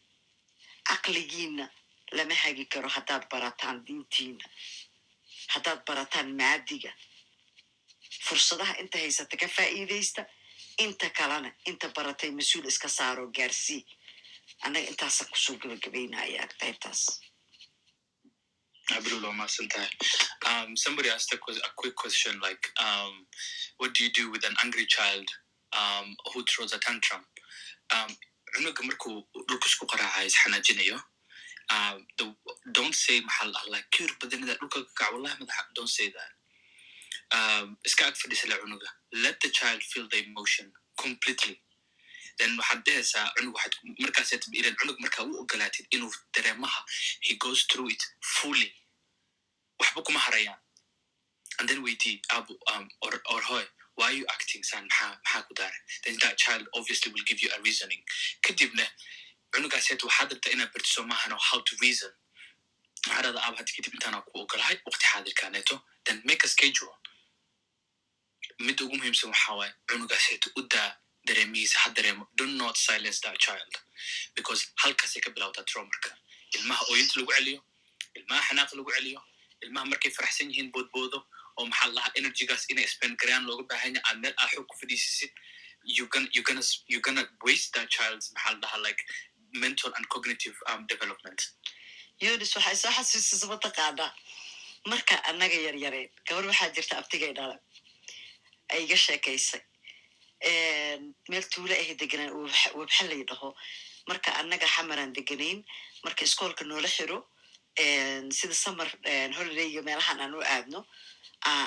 aqligiinna lama hagi karo haddaad barataan diintiina haddaad barataan maadiga fursadaha inta haysata ka faa'iidaysta inta kalena inta baratay mas'uul iska saaroo gaarsii annaga intaasaan ku soo gebagabaynayaa qaybtaas
Abdul Masantai. Um, somebody asked a, a quick question like, um, what do you do with an angry child um, who throws a tantrum? Um, cunuga markuu dhulka isku qaraacayo isxanaajinayo don't say maxaa la like kir badanida dhulka ka kac wallahi madaxa don't say that. Um, iska ag fadhisala cunuga let the child feel the emotion completely then waxaad dhehaysaa cunug waxaad markaasaad ilan cunug markaa u ogolaatid inuu dareemaha he goes through it fully. Waxba kuma harayaan and then weydii abu um, or, or hoy why you acting san maxaa maxaa ku daaray then that child obviously will give you a reasoning. Kadibna cunugaaseet waxaad rabtaa inaad bartiso maahano how to reason. Waxaa dhahda aab hadda kadib intaanaa ku ogolahay waqti xaadirkaaneeto then make a schedule. Midda ugu muhiimsan waxaa waaye cunugaaseeto u daa dareemihiisa ha dareemo do not silence that child. Because halkaasay ka bilowdaa traumarka ilmaha ooyinta lagu celiyo ilmaha xanaaqa lagu celiyo ilmaha markay faraxsan yihiin boodboodo oo maxaa lahaa energygaas inay spend garayaan looga baahan yahay aad meel aa xoog ku fadhiisisid you gonna you gonna you gonna waste that child's maxaa la dhahaa like mental and cognitive development.
yunis waxay soo xasuusisa mataqaanaa marka annaga yaryareen gabar waxaa jirta abtigay dhala ay iga sheekaysay meel tuule ahay deganaan webxa lay dhaho marka annaga xamaraan deganayn marka iskoolka noola xiro sida summer holidayga meelahan aan u aadno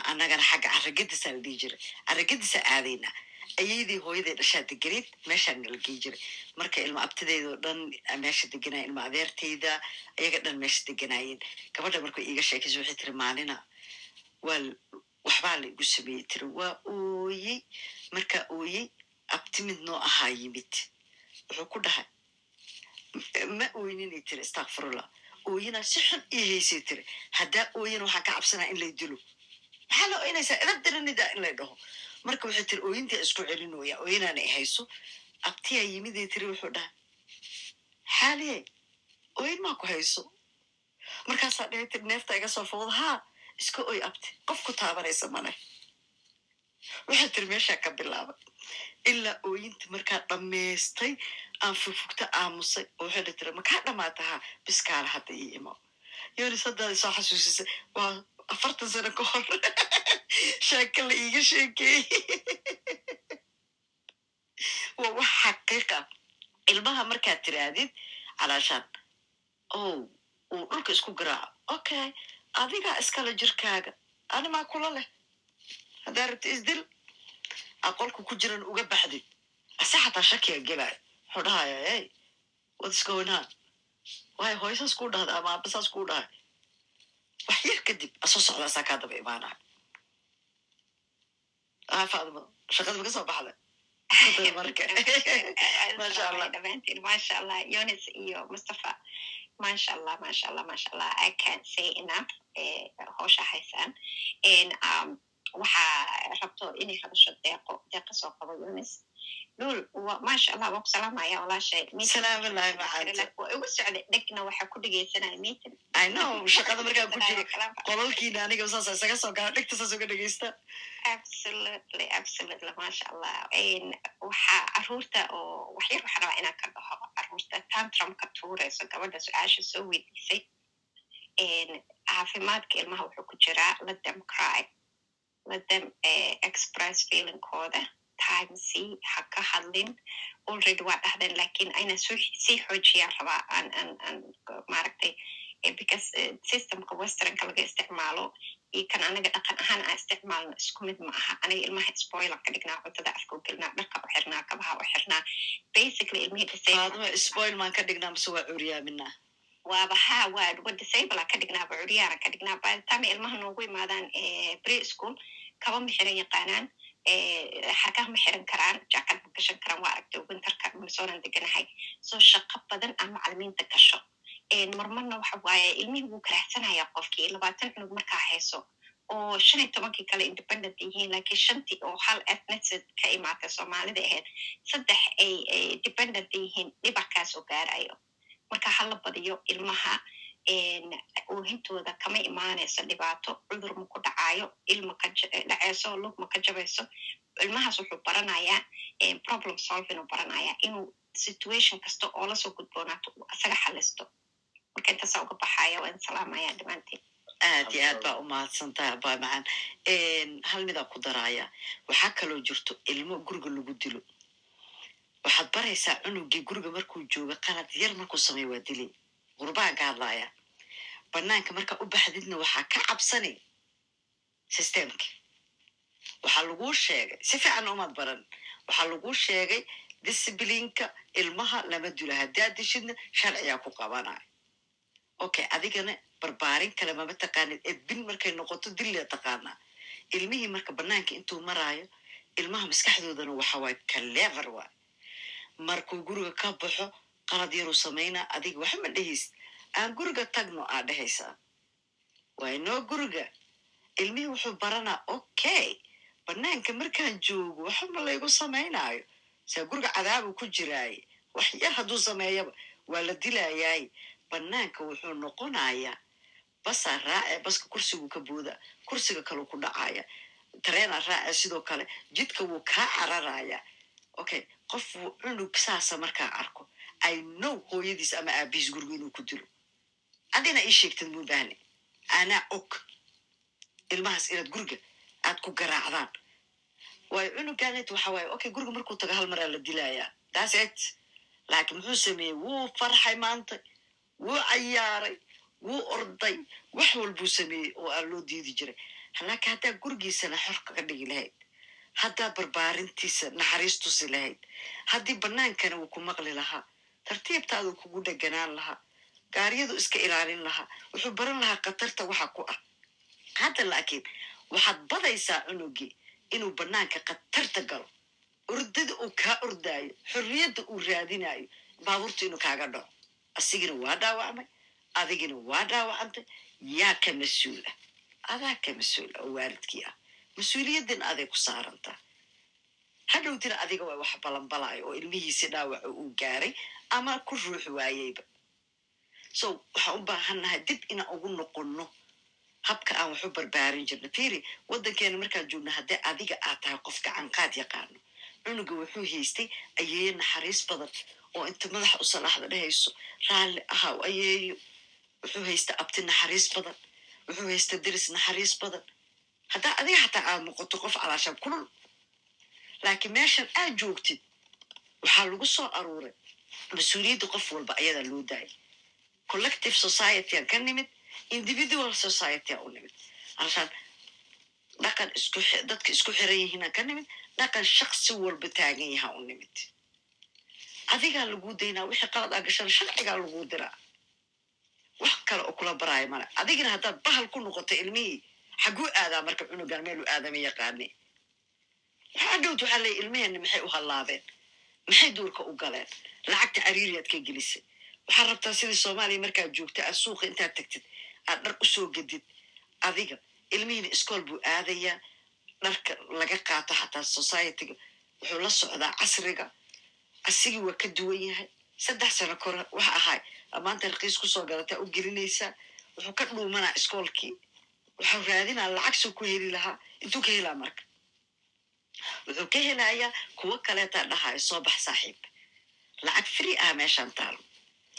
annagana xagga caragadisaa la dhihi jiray. Caragadisaa aadayna ayaydii hooyaday dhashaa deganayd meeshaan nala gey jiray. Marka ilma abtideydoo dhan meesha deganaya ilma adeertayda ayaga dhan meesha deganaayeen gabadha markuu iiga sheekaysa waxay tiri maalina waa waxbaa la igu sameeyey tiri waa ooyey markaa ooyey abti mid noo ahaa yimid wuxuu ku dhahay ma ooyninay tiri astakfirullah ooyinaa si xun ii haysay tiri. Haddaa ooyin waxaan ka cabsanaa in lay dilo maxaa la ooynaysaa idab diranidaa in lay dhaho. Marka waxay tiri ooyintaa isku celinooya ooyinaana i hayso. Abtiyaa yimiday tiri wuxuu dhahay xaaliye ooyin maa ku hayso? Markaasaa dhahay tiri neefta iga soo fowda haa iska oy abti qof ku taabanaysa mane waxay tiri meeshaa ka bilaabay ilaa ooyinta markaa dhammaystay aan fugfugta aamusay oo waxay dha tiri makaa dhamaata haa biskaala hadda ii imo. Yonis haddaada soo xasuusisay waa afartan sano ka hor sheeka la iiga sheekeeyey waa wax xaqiiqa ilmaha markaad tiraadid calaashaan o uu dhulka isku garaaco okay adigaa iskale jirkaaga animaa kula leh haddaa rabta isdil aqolku ku jiran uga baxdid ase xataa shakiga gelaayo wuxuu dhahaya going on waayo hooysaas kuu dhahda ama aabasaas kuu dhahay wax yar kadib asoo socdaasaa kaa daba imaanaya faadimo shaqada ma ka soo baxda marka masha allah
yonis iyo mustafa masha allah masha allah masha allah i can't say enough. howsha haysaan waxaa rabto inay hadasho deeqo deeqa soo qabo yonis lul masha allah waan ku salaamaya walaashay waa igu socday dhegna waxaa ku dhegeysanaya meeting
i know. shaqada markaa ku jiro qololkiina aniga saasa isaga soo gala dhegta saas uga dhegeysta
absolutely. Absolutely. masha allah waxaa carruurta oo waxyar waxaa rabaa inaan ka dhaho carruurta tantrumka tuurayso gabadha su'aasha soo weydiisay caafimaadka ilmaha wuxuu ku jiraa them cry let them express feelingkooda time c ha ka hadlin already waa dhahdeen laakiin ayna sii xoojiyaan rabaa maaragtay because systemka westernka laga isticmaalo iyo kan anaga dhaqan ahaan aan isticmaalno isku mid ma aha aniga ilmaha spoiler ka dhignaa cuntada afka u gelinaa dharka u xirnaa kabaha u xirnaa basically ilmihii
spoil maan ka dhignaa mase waa curyaaminaa
waaba ha waa wa disable ka dhignaaba curyaana ka dhignaa by the time ilmaha noogu imaadaan pre school kaba ma xiran yaqaanaan xarkaha ma xiran karaan jaakad ma gashan karaan waa aragtay winterka minnesotan deganahay so shaqo badan aan macalimiinta gasho marmarna waxa waaye ilmihii wuu karaahsanaya qofkii labaatan cunug markaa hayso oo shan iyo tobankii kale independent yihiin lakiin shantii oo hal ethnicid ka imaatay soomaalida ahayd saddex ay dependent yihiin dhibackaas oo gaarayo marka hala badiyo ilmaha oohintooda kama imaanayso dhibaato cudur ma ku dhacayo ilma ka dhaceyso lug ma ka jabayso ilmahaas wuxuu baranayaa problem solving uu baranayaa inuu situation kasta oo la soo gudboonaato uu asaga xalisto
marka intaasaa uga baxaya waa in salaamaya dhammaantiin
aad iyo aad baa u mahadsantahay abaa macaan hal midaa ku daraaya waxaa kaloo jirto ilmo guriga lagu dilo waxaad baraysaa cunugii guriga markuu jooga qalad yar markuu sameeyo waa dilay qurbaan ka hadlaaya banaanka markaa u baxdidna waxaa ka cabsanay systemki waxaa laguu sheegay si fiicanna umaad baran waxaa laguu sheegay disciplineka ilmaha lama dilo haddaad dishidna sharcigaa ku qabanaya. Okay adigana barbaarin kale mama taqaanid edbin markay noqoto dilla taqaanaa. Ilmihii marka banaanka intuu maraayo ilmaha maskaxdoodana waxa waaye clever waay. Markuu guriga ka baxo qalad yaruu samaynaa adiga waxa ma dhehaysa aan guriga tagno aa dhehaysaa waa inoo guriga. Ilmihii wuxuu baranaa okay banaanka markaan joogo waxa ma laygu samaynaayo. Saa guriga cadaabu ku jiraaye wax yar hadduu sameeyaba waa la dilayaay banaanka wuxuu noqonayaa basaa raace baska kursigu ka booda kursiga kaleu ku dhacaya tareena raace sidoo kale jidka wuu kaa cararaya okay qof cunug saasa markaa arko. I know hooyadiis ama aabihiis guriga inuu ku dilo adina ii sheegtad muu baahne anaa og ilmahaas inaad guriga aad ku garaacdaan waayo cunuganet waxa waaye okay guriga markuu tago hal maraa la dilayaa that's it laakiin muxuu sameeyey wuu farxay maanta wuu cayaaray wuu orday wax walbuu sameeyey oo aan loo diidi jiray laakiin haddaa gurigiisana xor kaga dhigi lahayd haddaa barbaarintiisa naxariis tusi lahayd haddii banaankana wuu ku maqli lahaa tartiibtaaduu kugu dheganaan lahaa gaariyadu iska ilaalin lahaa. Wuxuu baran lahaa khatarta waxa ku ah. Hadda laakiin waxaad badaysaa cunugii inuu banaanka khatarta galo. Ordada uu kaa ordaayo xorriyadda uu raadinayo baabuurta inuu kaaga dhaco. Asigina waa dhaawacmay adigina waa dhaawacantay. Yaa ka mas'uul ah. Adaa ka mas'uul ah oo waalidkii ah. Mas'uuliyaddan aday ku saarantaa hadhowdina adiga waa wax balanbalaayo oo ilmihiisi dhaawaca uu gaaray ama ku ruux waayeyba so waxaan u baahannahay dib inaan ugu noqonno. Habka aan wax u barbaarin jirna. Firi waddankeena markaan joogna haddii adiga aad tahay qof gacanqaad yaqaano. Cunuga wuxuu haystay ayeeyo naxariis badan oo inta madaxa u salaaxda dhehayso raalli ahaw ayeeyo. Wuxuu haysta abti naxariis badan. Wuxuu haysta deris naxariis badan. Haddaa adiga xataa aad noqoto qof calaashaan kulul laakiin meeshan aad joogtid waxaa lagu soo aruuray. Mas'uuliyadda qof walba ayadaa loo daayay collective societyan ka nimid individual societya u nimid. Alashaan dhaqan dadka isku xiran yihiinaan ka nimid dhaqan shaqsi walba taagan yahaa u nimid. Adigaa laguu daynaa wixii qalad aa gashana sharcigaa laguu diraa. Wax kale oo kula baraayo male. Adigina haddaad bahal ku noqoto ilmihii xaguu aadaa marka cunugan meelu aadama yaqaane. Waxaa dhowt waxaa leeya ilmaheenna maxay u hallaabeen? Maxay duurka u galeen? Lacagta cariiriyaad ka gelisay waxaad rabtaa sidii soomaaliya markaad joogta aad suuqa intaad tagtid aad dhar u soo gedid adiga ilmihiina iskool buu aadayaa dharka laga qaato xataa societyga wuxuu la socdaa casriga asigii waa ka duwan yahay. Saddex sano kore waxa ahay maanta raqiis ku soo galataa u gelinaysaa. Wuxuu ka dhuumanaa iskoolkii wuxuu raadinaa lacagsuu ku heli lahaa intuu ka helaa marka. Wuxuu ka helayaa kuwo kaleetaa dhahayo soo bax saaxiib. Lacag free ah meeshaan taalo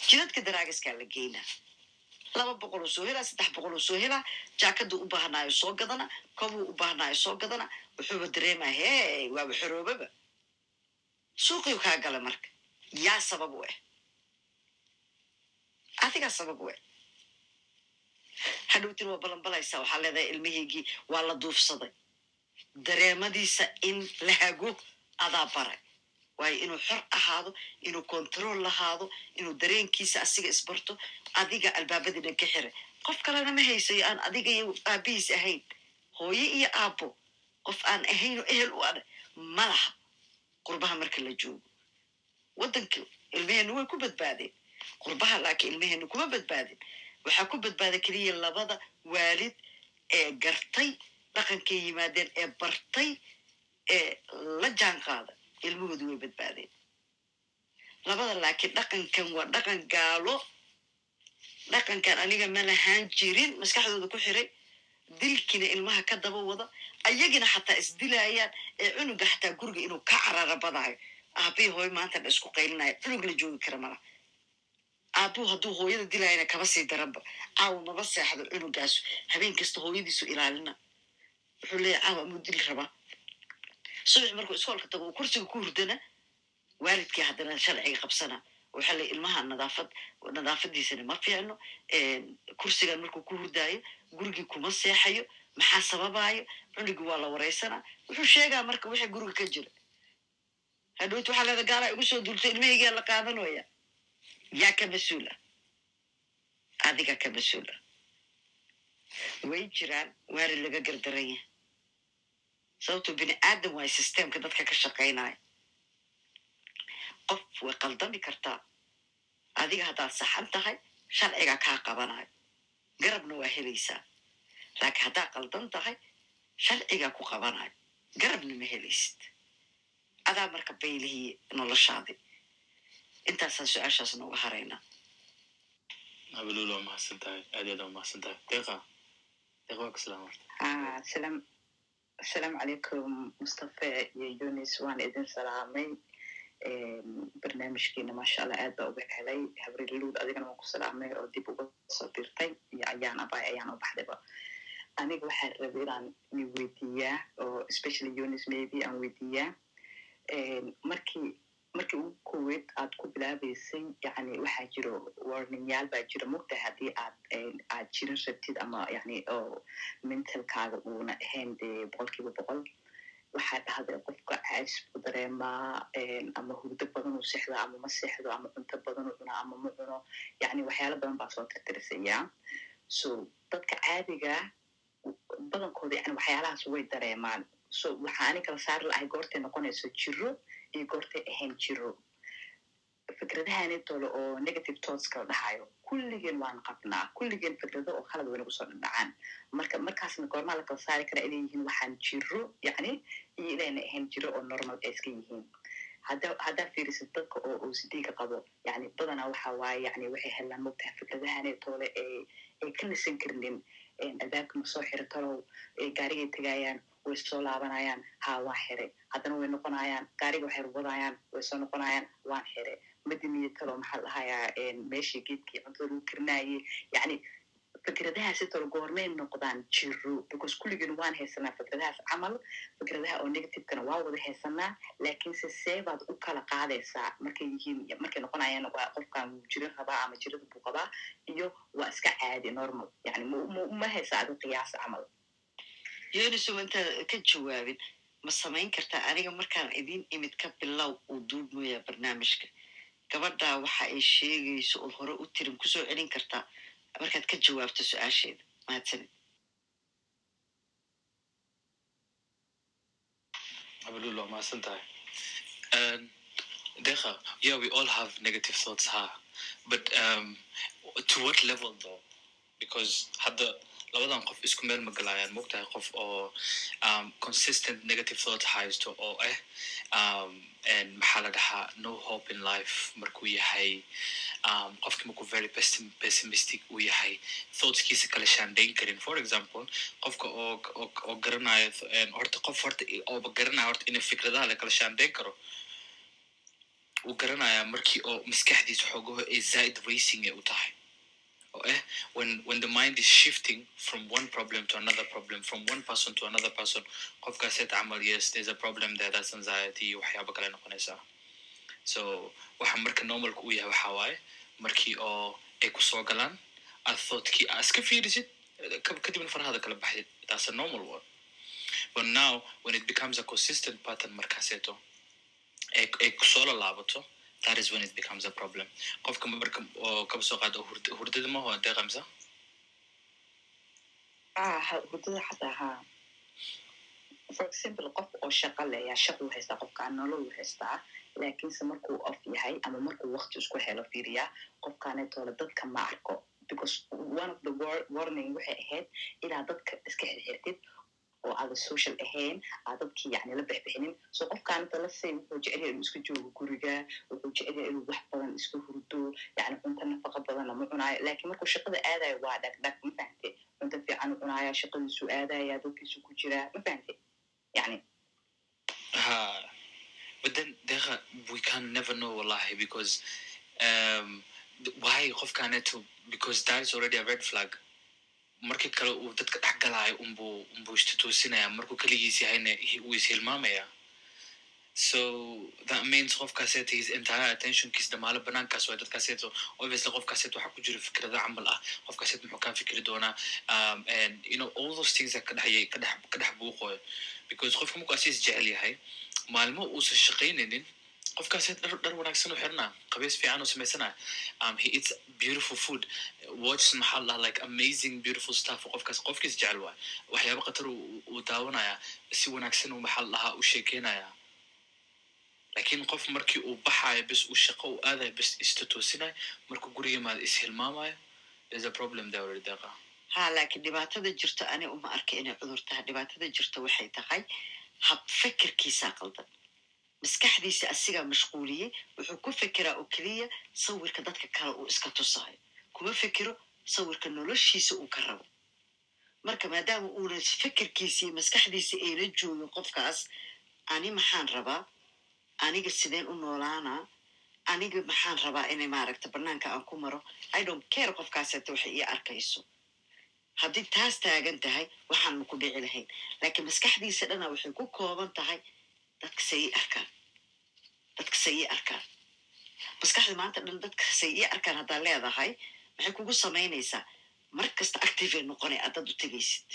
jidadka daraagiskaa la geynaa laba boqol oo soo helaa saddex boqol oo soo helaa jaakaduu u baahnaayo soo gadana kobuu u baahnaayo soo gadana wuxuuba dareemaa hey waaba xoroobaba suuqiu kaa gala marka yaa sabab u ah adigaa sabab u ah hadhowtin waa balanbalaysaa waxaa leedahay ilmihiigii waa la duufsaday dareemadiisa in la hago adaa baray waayo inuu xor ahaado inuu control lahaado inuu dareenkiisa asiga isbarto adiga albaabadiina ka xiray. Qof kalena ma haysayo aan adiga iyo aabihiis ahayn hooye iyo aabbo qof aan ahaynoo ehel u adha malaha qurbaha marka la joogo waddanka ilmaheennu way ku badbaadeen. Qurbaha laakiin ilmaheennu kuma badbaadin. Waxaa ku badbaada keliya labada waalid ee gartay dhaqankay yimaadeen ee bartay ee la jaan qaada ilmahoodu way badbaadeen labada laakiin dhaqankan waa dhaqan gaalo dhaqankan aniga ma lahaan jirin maskaxdooda ku xiray dilkiina ilmaha ka daba wada ayagina xataa isdilayaan ee cunuga xataa guriga inuu ka carara badaayo. Aabii hooy maanta dha isku qaylinayo cunug la joogi kara mala. Aabuhu hadduu hooyada dilayana kama sii daranba. Caawa maba seexdo cunugaasu habeen kasta hooyadiisu ilaalina. Wuxuu leeyahy caawa amuu dili rabaa subax markuu iskoolka tago uu kursiga ku hurdana waalidkii haddana sharciga qabsana waxaa le ilmaha nadaafad nadaafadiisana ma fiicno. Kursigan markuu ku hurdaayo gurigii kuma seexayo maxaa sababaayo cunugii waa la wareysanaa. Wuxuu sheegaa marka wixii guriga ka jira. Hadhowt waxaa leeda gaalaa igu soo duultay ilmahaygaa la qaadanaya yaa ka mas'uula adiga ka mas'uula way jiraan waari laga gardaran yahay sababtoo bini aadam waay systemka dadka ka shaqaynaya qof way qaldami kartaa adiga haddaad saxan tahay sharcigaa kaa qabanayo garabna waa helaysaa laakiin haddaad qaldan tahay sharcigaa ku qabanayo garabna ma helaysid adaa marka baylihii noloshaadi intaasaan su'aashaas nooga haraynaa
abalul waa mahadsan tahay aad aad waa mahadsan tahay deeqa deeqa waa kasalaam horta
Ah, salam asalaamu calaykum mustafe iyo yunis waan idin salaamay barnaamijkiina maasha allah aad baa uga helay habriluud adigana waan ku salaamay oo dib uga soo dirtay iyo ayaan abay ayaan u baxdayba aniga waxaan rabay inaan ni weydiiyaa oo especially yunis maybe aan weydiiyaa markii markii ugu koweyd aad ku bilaabeysay yani waxaa jiro warningyaal baa jira. Mogta haddii aad aad jirin rabtid ama yani oo mentalkaaga uuna ahayn dee boqolkiiba boqol waxaa dhahday qofka caajis buu dareemaa ama hurdo badan uu sexdaa ama ma sexdo ama cunto badan u cunaa ama ma cuno. Yani waxyaalo badan baa soo tirtirisaya so dadka caadiga badankooda yani waxyaalahaas way dareemaan. So waxaa ani kala saari lahay goortay noqonayso jiro iyo goortay ahayn jiro fikradahani tole oo negative thoughts kala dhahayo. Kulligeen waan qabnaa kulligeen fikrado oo khalad waynagu soo dhadhacaan. Marka markaasna goormaa la kala saari karaa inay yihiin waxaan jiro yacni iyo inayna ahayn jiro oo normal ay iska yihiin. Hadda haddaa fiirisid dadka oo ocd-ga qabo yani badanaa waxa waaye yani waxay helaan mogtaha fikradahani tole ay ay ka lisan karnin albaabka ma soo xiro talow gaarigay tegayaan way soo laabanayaan ha waan xire haddana way noqonayaan gaariga waxay wadayaan way soo noqonayaan waan xire madiniya talo maxaa dhahayaa meeshii geedkii cuntada lagu karinaayey yani fikradahaasi talo goormay noqdaan jiro because kulligeen waan haysanaa fikradahaas camal fikradaha oo negativekana waa wada haysanaa laakiinse see baad u kala qaadaysaa markay yihiin markay noqonayaan waa qofkan wuu jirin rabaa ama jirada buu qabaa iyo waa iska caadi normal. yani ma haysa adi qiyaas camal
yoniso intaad ka jawaabin ma samayn kartaa aniga markaan idin imid ka bilow uu duubmooyaa barnaamijka gabadhaa waxa ay sheegayso ood hore u tirin ku soo celin kartaa markaad ka jawaabto su'aasheeda mahadsanid
abalul waa mahadsan tahay deeqa yeah we all have negative thoughts ha. But um, to what level though? Because hadda labadan qof isku meel ma galayaan mogtahay qof oo consistent negative thought haysto oo ah maxaa la dhahaa no hope in life markuu yahay qofki markuu very pessim- pessimistic uu yahay thoughtskiisa kala shaandayn karin for example qofka oo garanaya horta qof horta ooba garanaya horta inay fikradaha la kala shaandayn karo uu garanaya markii oo maskaxdiisa xoogaho ee zaid racing ee u tahay Oh, eh? when when the mind is shifting from one problem to another problem, from one person to another person, qofka said amal yes, there's a problem there, that's anxiety, waxyaaba kale noqonaysaa. So waxa marka normalka u yahay waxa waaye markii oo ay ku soo galaan aad thougtkii aa iska fiirisid ka- kadibna farahada kala baxdid that's a normal one but now when it becomes a consistent pattern markaaseeto ay ku soo lalaabato is when it becomes a problem. Qofka marka kaba soo qaado hurd- hurdada ma ho deeqamsa
ah hurdada xataa ha. For example qof oo shaqa leeyaa shaquu haystaa qofkaan nolol haystaa laakiinse markuu off yahay ama markuu wakti isku helo fiiriyaa qofkaanetoole dadka ma arko. Because one of the war- warning waxay ahayd inaad dadka iska xirxirtid oo aada social ahayn aad dadkii yani la bixbixinin so qofkaanita lasay wuxuu jecel yahay inuu iska joogo guriga wuxuu jecel yahay inuu wax badan iska hurdo yani cunto nafaqa badanna ma cunaayo laakiin markuu shaqada aadayo waa dhagdhag ma fahante cunto fiican u cunaaya shaqadiisu aadaya dadkiisu ku jiraa ma fahante yani
ha but then deeqa we can never know wallahi because um, why qofkaneeto because that is already a red flag markii kale uu dadka dhex galaayo unbuu unbuu istotoosinaya markuu keligiis yahayna hi- wuu ishilmaamaya so that means qofkaaseeto his entire attentionkiis dhamaalo banaankaas waay dadkaaseeto obviously qofkaaseeto waxaa ku jira fikrado camal ah. Qofkaaseeto muxuu kaa fikri doonaa um, and you know all those things ka dhexyay ka dhex ka dhex buuqooyo. Because qofka markuu asiis jecel yahay maalmo uusan shaqaynaynin qofkaasi dhar wanaagsan u xirnaa qabeys fiican u samaysana um, he beautiful food. Watches maxaa la like amazing beautiful stuff. Qofkaas qofkiis jecel waay waxyaaba khatar uu daawanaya si wanaagsan uu maxaa la dhahaa u sheekeynaya laakiin qof markii uu baxayo bis uu shaqo u aadayo bis istatoosinayo markuu guriga imaado ishilmaamayo there's a problem there already deeqa
ha laakiin dhibaatada jirto ani uma arka inay cudur tahay dhibaatada jirto waxay tahay hab fikirkiisaa qaldan maskaxdiisa asigaa mashquuliyey wuxuu ku fekeraa oo keliya sawirka dadka kale uu iska tusaayo kuma fekero sawirka noloshiisa uu ka rabo. Marka maadaama uuna fikirkiisa iyo maskaxdiisa ayna joogin qofkaas ani maxaan rabaa? Aniga sideen u noolaanaa aniga maxaan rabaa inay maaragta banaanka aan ku maro? I don't care qofkaaseta waxay ii arkayso. Haddii taas taagan tahay waxaan maku dhici lahayn. Laakiin maskaxdiisa dhana waxay ku kooban tahay dadka say ii arkaan dadka say ii arkaan maskaxda maanta dhan dadka say ii arkaan haddaad leedahay maxay kugu samaynaysaa mar kasta activey noqonay aadaad u tegaysid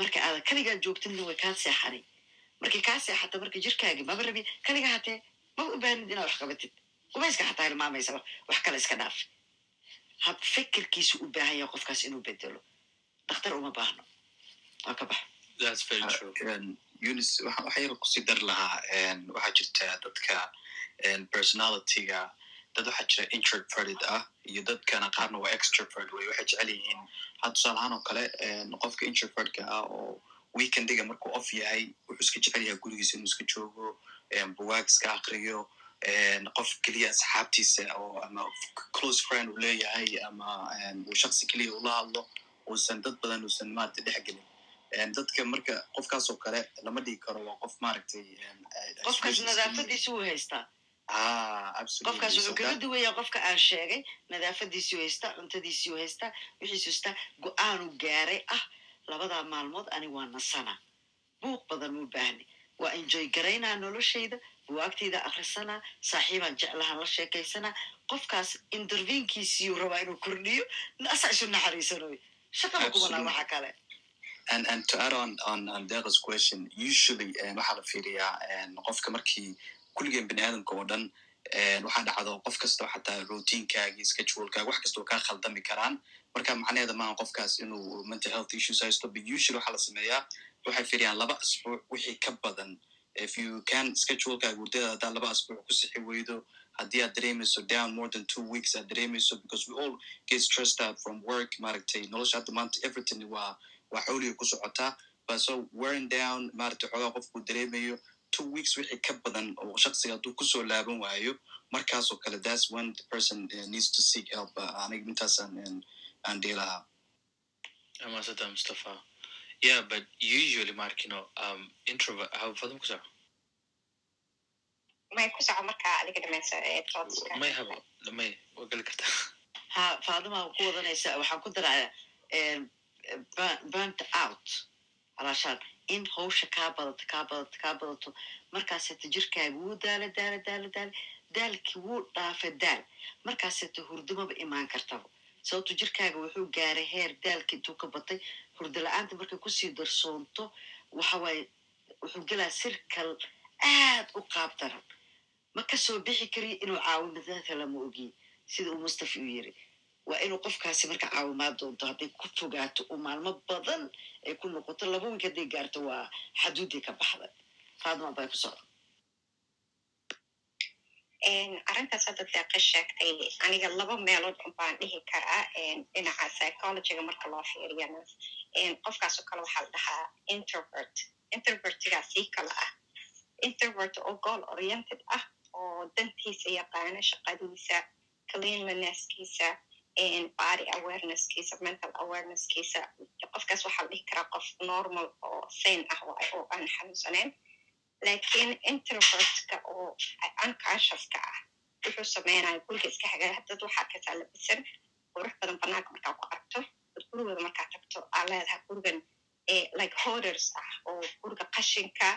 marka aadan kaligaa joogtidna way kaa seexanay markay kaa seexata marka jirkaagi maba rabi kaliga hatee maba u baahnid inaad wax qabatid gumayska xataa hilmaamaysa wax kale iska dhaaf hab fikirkiisu u baahan yahay qofkaas inuu bedelo dakhtar uma baahno waa ka bax
that's very true
unis yar ku sii dari lahaa waxaa jirta dadka personalityga. Dad waxaa jira introverted ah iyo dadkana qaarna waa extrovert wey waxay jecel yihiin. Had tusaale ahaan oo kale qofka introvertka ah oo weekendiga markuu off yahay wuxuu iska jecel yahay gurigiisa inuu iska joogo bugaag iska akriyo qof keliya asxaabtiisa oo ama close friend uu leeyahay ama uu shaksi keliya ula hadlo uusan dad badan uusan maarata dhex gelin dadka marka qofkaas oo kale lama dhigi karo waa qof maaragtay
qofkaas nadaafadiisi wuu haystaa qofkaas wuxuu kaga duwaya qofka aan sheegay nadaafadiisii haystaa cuntadiisii haystaa wixiisu haystaa go'aanu gaaray. Ah labadaa maalmood ani waa nasana. Buuq badan mu baahni. Waa enjoy garaynaa noloshayda buwaagtayda akrisanaa saaxiibaan jeclahaan la sheekaysanaa qofkaas intervenkiisiiyuu rabaa inuu kordhiyo asaa isu naxariisanoy shaqaba kubanaa waxa kale
and and to add on on on Deqa's question usually waxaa la fiiriyaa qofka markii kulligeen bini aadamka oo dhan waxaa dhacdo qof kastoo xataa routinekaagi schedulekaaga wax kastoo kaa khaldami karaan. Marka macnaheeda maaha qofkaas inuu mental health issues haysto but usually waxaa la sameeyaa waxay fiiriyaan laba asbuuc wixii ka badan. If you can schedulekaaga hurdada haddaa laba asbuuc ku sixi weydo haddii aad dareemayso down more than two weeks aad dareemayso because we all get stressed out from work maaragtay nolosha hadda maanta everything waa waa xooliga ku socotaa but so wearing down maaragtay xoogaa qofku dareemayo two weeks wixii ka badan oo shaksiga hadduu ku soo laaban waayo markaasoo kale that's when the person uh, needs to seek help uh, aniga intaasaan aan dhihi lahaa.
Amasada mustafa. Yeah but usually markino um introvert how fadum kusa
may ku soco markaa adiga dhamaysa ee
may haba may waa geli kartaa
ha faadima ku wadanaysa waxaan ku daraya burnt out. Alaashaan in hawsha kaa badato kaa badato kaa badato markaaseeta jirkaaga wuu daala daala daala daala daalkii wuu dhaafa daal markaaseeta hurdumaba imaan kartaba sababto jirkaaga wuxuu gaaray heer daalkii intuu ka batay hurdo la'aanta markay ku sii darsoonto waxawaaye wuxuu gelaa sirkal aad u qaab daran. Ma ka soo bixi kariyo inuu caawimadaadka lama ogiye sida uu mustafa u yiri waa inuu qofkaasi marka caawimaad doonto hadday ku fogaato oo maalmo badan ay ku noqoto laba wiik hadday gaarto waa xaduuddii ka baxday faadima bay ku socda
arrintaas hadda deeqa sheegtay aniga laba meelood baan dhihi karaa dhinaca psychologyga marka loo fiiriyana qofkaasoo kale waxaa la dhahaa introvert. introvertigaa sii kale ah introvert oo goal oriented ah oo dantiisa yaqaana shaqadiisa cleanlinesskiisa body awarenesskiisa mental awarenesskiisa qofkaas waxaa la dhihi karaa qof normal oo sane ah waay oo aan xanuunsaneyn laakiin introvertka oo unconsciouska ah
wuxuu sameynayo guriga iska xagaa dad waxaa kasaa labisan qurux badan banaanka markaa ku aragto dad gurigooda markaa tagto aa leedahay gurigan like hoders ah oo guriga qashinka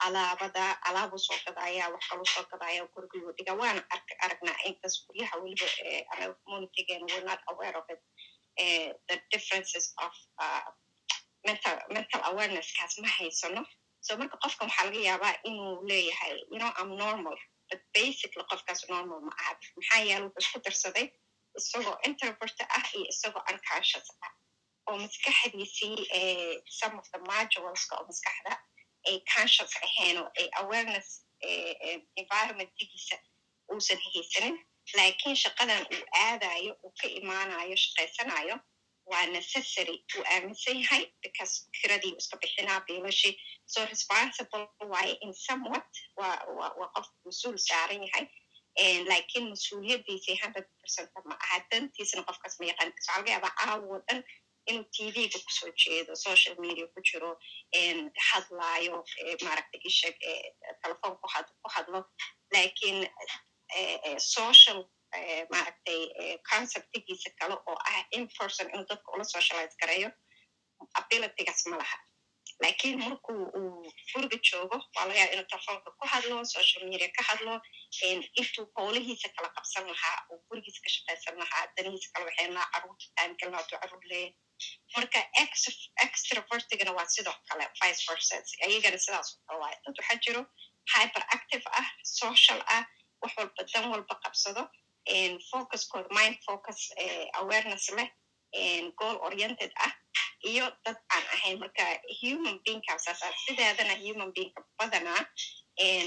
alaabada alaabu soo gadaya wax kalu soo gadaya gurigayuu dhiga. Waana aragnaa inkas guryaha weliba communitygeena we're not aware of it. The differences of uh, mental mental awareness-kaas ma haysano. So marka qofka waxaa laga yaabaa inuu leeyahay you know i'm normal. But basically qofkaas normal ma aha. Maxaa yeele wuxuu isku darsaday isagoo introvert ah iyo isagoo unconscious ah. Oo maskaxdiisii some of the modulska oo maskaxda ay conscious ahayn oo ay awareness environmentgiisa uusan haysanin laakiin shaqadan uu aadayo uu ka imaanayo shaqaysanayo waa necessary uu aaminsan yahay because kiradii iska bixinaa biilashii so responsible waaye in somewhat waa qof mas'uul saaran yahay. Laakiin mas'uuliyadiisii hundred percent ma aha dantiisna qofkaas ma yaqaan. Waxaa laga yaabaa caawo dhan inuu tvga ku soo jeedo social media ku jiro hadlaayo maaragta isheg telefoon ku hadlo laakiin social maaragtay conceptigiisa kale oo ah in inuu dadka ula socialize gareeyo abilitygaas ma laha laakiin markuu uu guriga joogo waa laga yaaba inuu telefoonka ku hadlo social media ka hadlo intuu howlihiisa kala qabsan lahaa uu gurigiisa ka shaqaysan lahaa danihiisa kala waxeen lahaa carruurta timegalna hadduu carruur leeyahay marka extravertigana waa sidoo kale vice versa ayagana sidaas waayo dad waxaa jiro hyper active ah social ah wax walba dan walba qabsado focuskooda mind focus awareness leh goal oriented ah. Iyo dad aan ahayn marka human beingkaasaasaa sideedana human beingka badanaa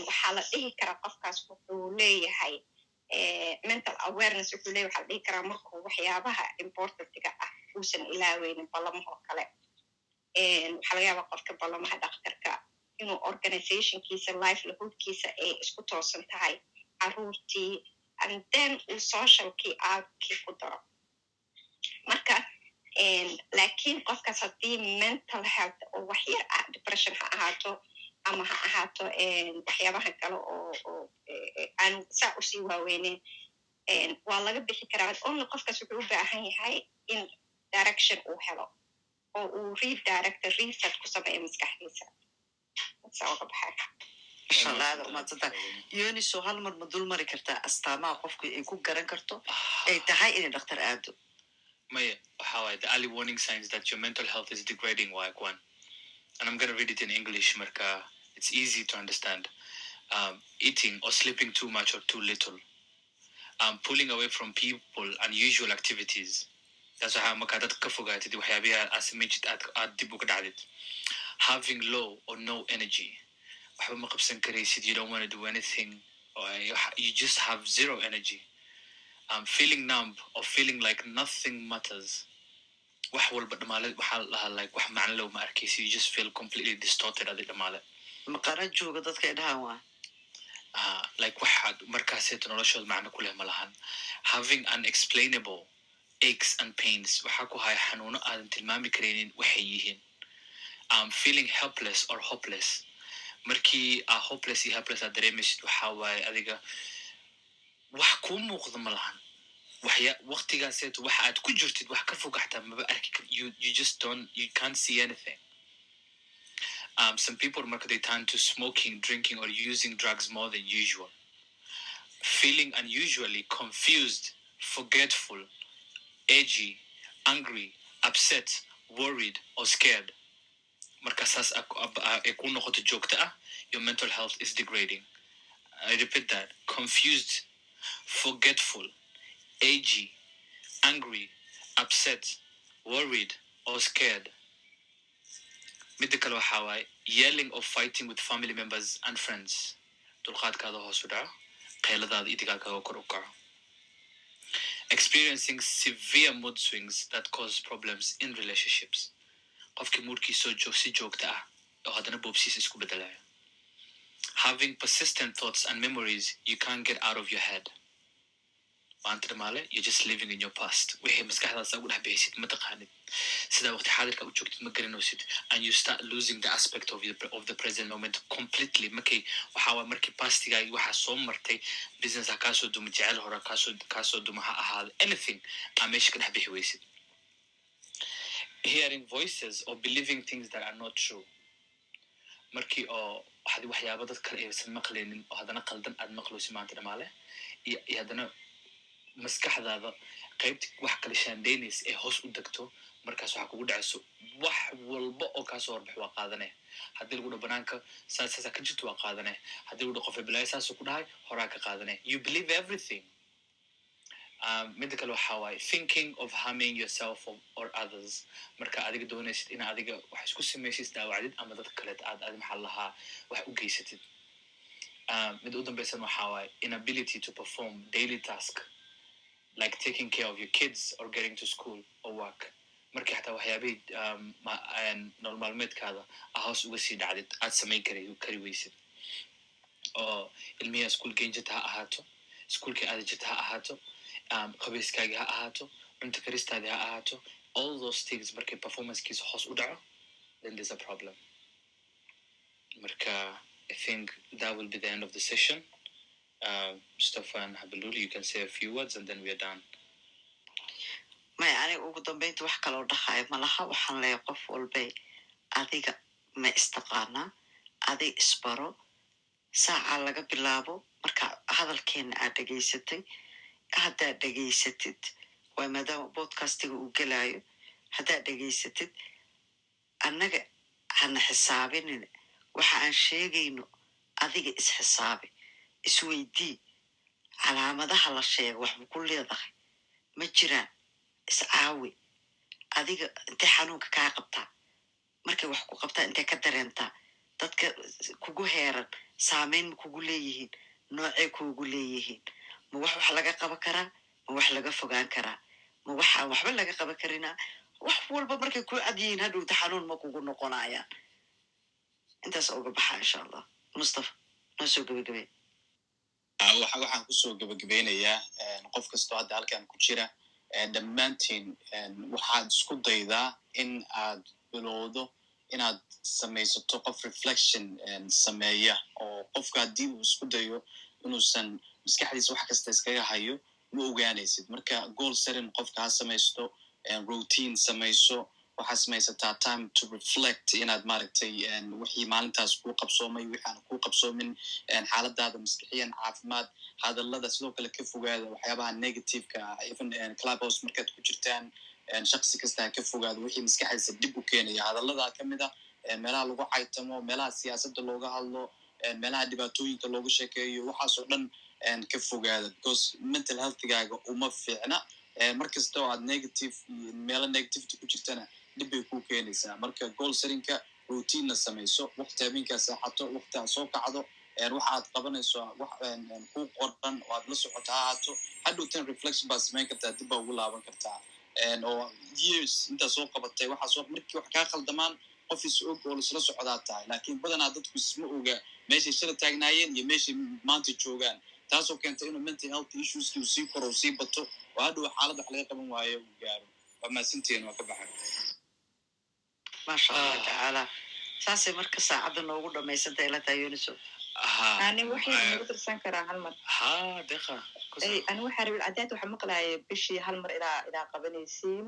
waxaa la dhihi karaa qofkaas wuxuu leeyahay mental awareness wuxuu leeyahay waxaa la dhihi karaa markuu waxyaabaha importantiga ah uusan ilaaweynin ballamahoo kale. Waxaa laga yaabaa qofka ballamaha dhakhtarka inuu organizationkiisa livelihoodkiisa ay isku toosan tahay carruurtii and then uu socialkii outkii ku daro. Marka laakiin qofkaas haddii mental health oo wax yar ah depression ha ahaato ama ha ahaato waxyaabaha kale oo oo aan saa u sii waaweyneyn waa laga bixi karaa. Only qofkaas wuxuu u baahan yahay in direction uu helo. Oo uu redirect research ku sameeyo maskaxdiisa uga baxay
hal mar ma dul mari kartaa astaamaha qofku ay ku garan karto? Ay tahay inay dhakhtar aado.
Maya waxa the early warning signs that your mental health is degrading waa one. And i'm gonna read it in english marka. It's easy to understand. Um, eating or sleeping too much or too little. Um, pulling away from people and usual activities taas waxaa markaa dad ka fogaatid waxyaabihi aad samayjid aad dib uga dhacdid having low or no energy. Waxba ma qabsan karaysid you don't want to do anything or you just have zero energy. Um, feeling numb or feeling like nothing matters. Wax walba dhamaale waxaa lahaa like wax macno low ma arkaysid you just feel completely distorted adi dhamaale
maqara jooga dadka ay dhahaan waa
uh, like waxaad markaaseeto noloshooda macno ku leh ma lahan having unexplainable aches and pains. Waxaa ku haya xanuuno aadan tilmaami karaynin waxay yihiin. Um, feeling helpless or hopeless. Markii aa hopeless iyo helpless aad dareemaysid waxaa waaye adiga wax kuu muuqda ma lahan. Waxya waktigaaseeto waxa aad ku jirtid wax ka fog xataa maba arki you, you just don't you can't see anything. Um, some people marka they turn to smoking drinking or using drugs more than usual. Feeling unusually confused forgetful edgy angry upset worried or scared. Marka saas ay ku noqoto joogta ah your mental health is degrading. I repeat that confused forgetful edgy angry upset worried or scared. Midda kale waxaa waaye yelling or fighting with family members and friends. Dulqaadkaada hoos u dhaco qeyladaada idigaalkaaga kor u kaco experiencing severe mood swings that cause problems in relationships. Qofkii moodkiisoo joog si joogta ah oo haddana boobsiisa isku bedelayo having persistent thoughts and memories you can't get out of your head maanta dhamaale you're just living in your past. wixii maskaxdaasa ugu dhex bixisid ma taqaanid sidaa waqti xaadirka u joogtid ma garanaysid and you start losing the aspect of the, of the present moment completely. markay waay markii pastigaagi waxaa soo martay business ha kaasoo duma jecel hore kaasoo kaasoo duma ha ahaado anything aa meesha ka dhex bixi weysid hearing voices or believing things that are not true. markii oo waxyaaba dad kale aysan maqlaynin oo haddana qaldan aad maqlayso maanta dhamaale iyo haddana maskaxdaada qaybta wax kale shaandeynaysa ee hoos u degto markaas waxaa kugu dhacayso wax walba oo kaasoo horbax waa qaadanaya haddii lagu dha banaanka saas saasaa ka jirto waa qaadanaya haddii lagu dha qofa bilaayo saasuu ku dhahay horaa ka qaadanaya you believe everything. Um, midda kale waxaa waaye thinking of harming yourself or, others. Marka adiga doonaysid in adiga wax isku samaysid daawacdid ama dad kaleet aad adi maxaa lahaa wax u geysatid. Um, midda u dambeysan waxaa waaye inability to perform daily task like taking care of your kids or getting to school or work. Markii xataa waxyaabihii um, nolol maalmeedkaada a hoos uga sii dhacdid aad samayn kari kari weysid. Oo ilmihiia school geyn jirta ha ahaato schoolkii aada jirta ha ahaato um, qabayskaagii ha ahaato cunto karistaadii ha ahaato all those things markay performancekiisa hoos u dhaco then there's a problem. Marka i think that will be the end of the session uh, Mustafa and Habiluli, you can say a few words and then we are done.
maya aniga ugu dambeynta wax kaloo dhahayo malaha waxaan leeyahay qof walbay adiga ma istaqaanaa adig isbaro saacaa laga bilaabo marka hadalkeena aad dhegaysatay haddaad dhegaysatid waa maadaama bodcastiga uu gelayo haddaad dhegaysatid annaga hana xisaabinin waxa aan sheegayno adiga isxisaabi isweydii calaamadaha la sheego waxba ku leedahay. Ma jiraan iscaawi adiga intay xanuunka kaa qabtaa? Markay wax ku qabtaa intay ka dareentaa dadka kugu heeran saameyn ma kugu leeyihiin noocay kugu leeyihiin? Ma wax wax laga qaban karaa? Ma wax laga fogaan karaa? Ma wax aan waxba laga qaban karinaa? Wax walba markay ku cad yihiin hadhowta xanuun ma kugu noqonayaan intaas uga baxa insha allah. Mustafa noo soo gebagabee
waxa- waxaan ku soo gebagabeynayaa qof kastoo hadda halkan ku jira dhammaantiin eh, waxaad isku daydaa in aad bilowdo inaad samaysato qof reflection sameeya oo qofka haddii uu isku dayo inuusan maskaxdiisa wax kasta iskaga hayo ma ogaanaysid. Marka goal setting qofka ha samaysto routine samayso waxaad samaysataa time to reflect inaad maaragtay wixii maalintaas kuu qabsoomay wixii aan kuu qabsoomin xaaladaada maskixiyan caafimaad hadallada sidoo kale ka fogaada waxyaabaha negativeka ah even clubhouse markaad ku jirtaan shaksi kasta ha ka fogaado wixii maskaxdiisa dib u keenaya. Hadallada ka mid ah meelaha lagu caytamo meelaha siyaasadda looga hadlo meelaha dhibaatooyinka looga sheekeeyo waxaasoo dhan ka fogaada because mental healthigaaga uma fiicna. Een, mar kasta oo aad negative meelo negativity ku jirtana dhib bay ku keenaysaa. Marka goal settingka routine samayso waqti habeenkaa seexato waqti aad soo kacdo een, waxa aad qabanayso ku qoran oo aad la socoto ha hadhowtan reflection baad samayn kartaa dib baa ugu laaban kartaa. Oo years intaa soo qabatay waxaa soo markii wax kaa khaldamaan qof is og oo laisla socdaa tahay. Laakiin badanaa dadku isma oga meeshay shala taagnaayeen iyo meeshay maanta joogaan. Taasoo keenta inuu mental health issueskii uu koro sii bato oo hadhow xaalad wax laga qaban waayo uu gaaro. Waa mahadsantihiin waa ka baxay
maasha allah
Ah.
tacaala saasay marka saacadda noogu dhamaysantay ila tahay yuniso
Ha,
ani waxay nagu dirsan karaa hal mar. Ani waxaa rabi cadaad waxaa maqlaaya bishii hal mar ilaa ilaa qabanaysiin.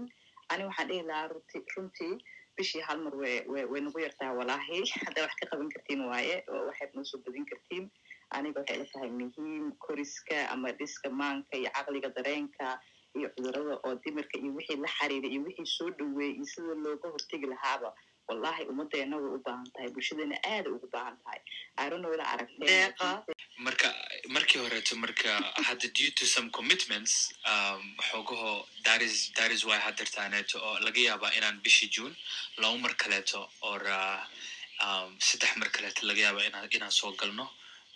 Ani waxaan dhihi lahaa runti runtii bishii hal mar way way way nagu yartaa walaahi haddaa wax ka qaban kartiin waaye waxaad noo soo badin kartiin. Aniga waxay ila tahay muhiim koriska ama dhiska maanka iyo caqliga dareenka iyo cudurrada oo dimirka iyo wixii la xiriira iyo wixii soo dhoweeyey iyo sida looga hortegi lahaaba wallahi ummadeena way u baahan tahay bulshadeena aada ugu baahan tahay. Aronowla aragteen
deeqa?
marka markii horeeto marka hadda due to some commitments um, xoogaho that is that is why hadirtaaneeto oo laga yaabaa inaan bishii june laba mar kaleeto or uh, um, saddex mar kaleeto laga yaabaa inaan inaan soo galno.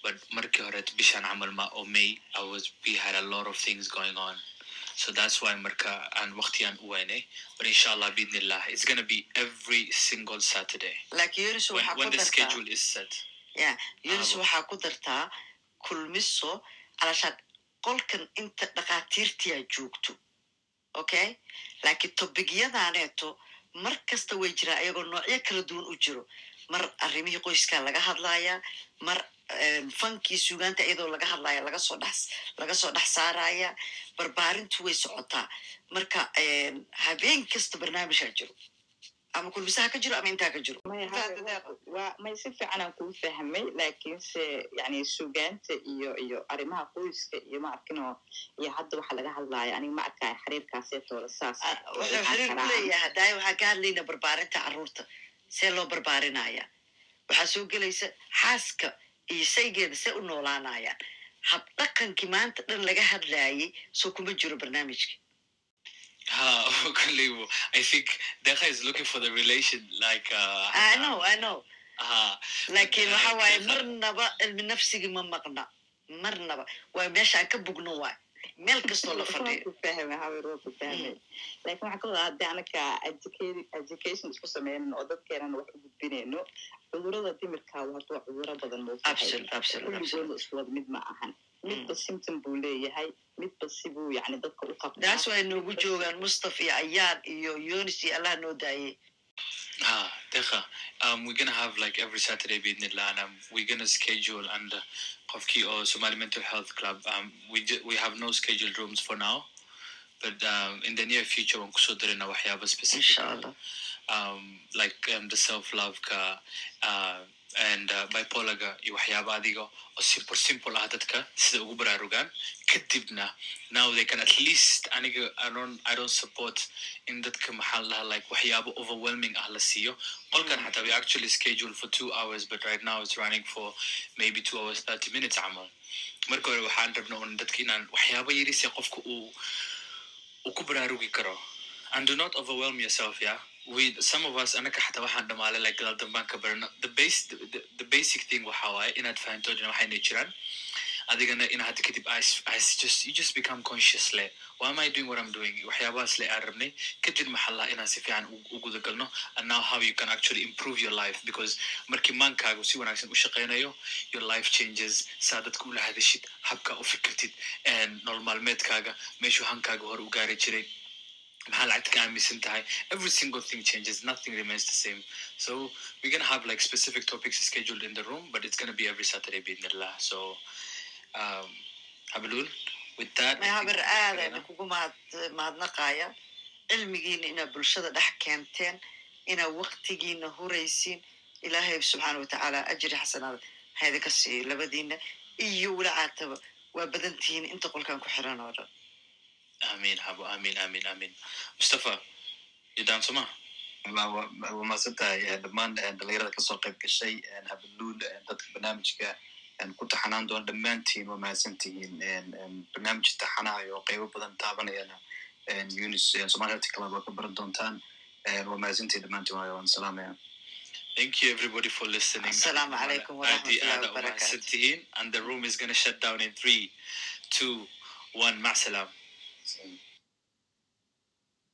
But markii horeeto bishaan camal ma oo may i was we had a lot of things going on so that's why marka aan waqtigaan u weynay but inshallah biidnillah it's gonna be every single saturday. Set.
Ya yunis waxaa ku dartaa kulmiso alashaan qolkan inta dhakhaatiirtiyaa joogto okay? Laakiin tobigyadaaneeto mar kasta way jiraan ayagoo noocyo kala duwan u jiro mar arrimihii qoyskaa laga hadlayaa mar fankii sugaanta iyadoo laga hadlaya laga soo dhex laga soo dhex saaraya barbaarintu way socotaa. Marka habeen kasta barnaamijaa jiro. Ama kulmisaha ka jiro ama intaa ka jiro.
May si fiican aan kuu fahmay laakiinse yani sugaanta iyo iyo arrimaha qoyska iyo ma arkino iyo hadda waxa laga hadlaya aniga ma arkaya xiriirkaaseetoola saas
wuxuu xiriir ku leeyahay hadaaye waxaan ka hadlayna barbaarinta carruurta see loo barbaarinaya. Waxaa soo gelaysa xaaska iyo saygeeda see u noolaanayaan habdhaqankii maanta dhan laga hadlayay soo kuma jiro barnaamijka
Ha, Kalibu. I think Deja is looking for the relation, like. Uh,
I know, I know. Laakiin waxa waaye marnaba cilmi nafsigii ma maqna marnaba waa meesha aan ka bugno waay meel kastoo la fadhiyo
ku fahmay hawer waa ku fahmay laakiin waxaa ka wadaa haddii anaka education isku sameynan oo dadkeenana wax u gudbinayno cudurrada dimirka horta waa cuduro badan wada mid ma ahan midba symptom buu leeyahay midba sibuu yani dadka u qabtaa
daas way noogu joogaan mustaf iyo ayaan iyo yonis iyo allah noo daayey
Ah, Deja, um, we're gonna have like every Saturday bidnillah, and um, we're gonna schedule and uh, Kofki or Somali Mental Health Club. Um, we we have no scheduled rooms for now, but um, in the near future, when kusodere na wahyaba specific, um, like um, the self love ka, uh, uh, bipolar ga iyo waxyaaba adiga oo simple simple ah dadka sida ugu baraarugaan. Kadibna now they can at least aniga I don't support in dadka maxaa la dhahaa like waxyaabo overwhelming ah la siiyo. Qolkan xataa we actually schedule for two hours but right now it's running for maybe two hours thirty minutes camal marka hore waxaan rabna un dadka inaan waxyaabo yarise qofka uu uu ku baraarugi karo. And do not overwhelm yourself yeah we some of us anaka xataa waxaan dhamaale like gadaal dambaan ka barana the basic thing waxa waaye inaad fahanto dhan waxayna jiraan adigana ina hadda kadib you just become conscious le why am I doing what I'm doing waxyaabahaas le aan rabnay kadib maxaa lahaa inaan si fiican u guda galno and now how you can actually improve your life. Because markii maankaagu si wanaagsan u shaqaynayo your life changes. saa dadka ula hadashid habkaa u fikirtid nolol maalmeedkaaga meeshuu hankaaga hore u gaari jiray maxaa lacagta ka aaminsan tahay every single thing changes. Nothing remains the same. So we're gonna have like specific topics scheduled in the room but it's gonna be every saturday biidnillah so um habalul with that
habar aadayna kugu mahad mahadnaqaya cilmigiina inaad bulshada dhex keenteen inaad waktigiina huraysiin. Ilaahay subxaana watacaala ajri xasanaad haydinka siiyo labadiina iyo walacaataba. Waa badantihiin inta qolkan ku xiran oo dhan
amin habo amin amin amin mustafa yidaan soma
waa mahadsan tahay dhammaan dhalinyarada ka soo qayb gashay habaluul dadka barnaamijka ku taxanaan doona dhammaantiin waa mahadsan tihiin barnaamij taxanaha oo qaybo badan taabanayana unis somali health club waa ka baran doontaan waa mahadsantihiin dhammaantiin waayo waan salaamaya
Thank you everybody for listening.
Assalamu alaikum wa rahmatullahi wa barakatuh.
barakatuh. And the room is going to shut down in three, two, one. Ma'salam.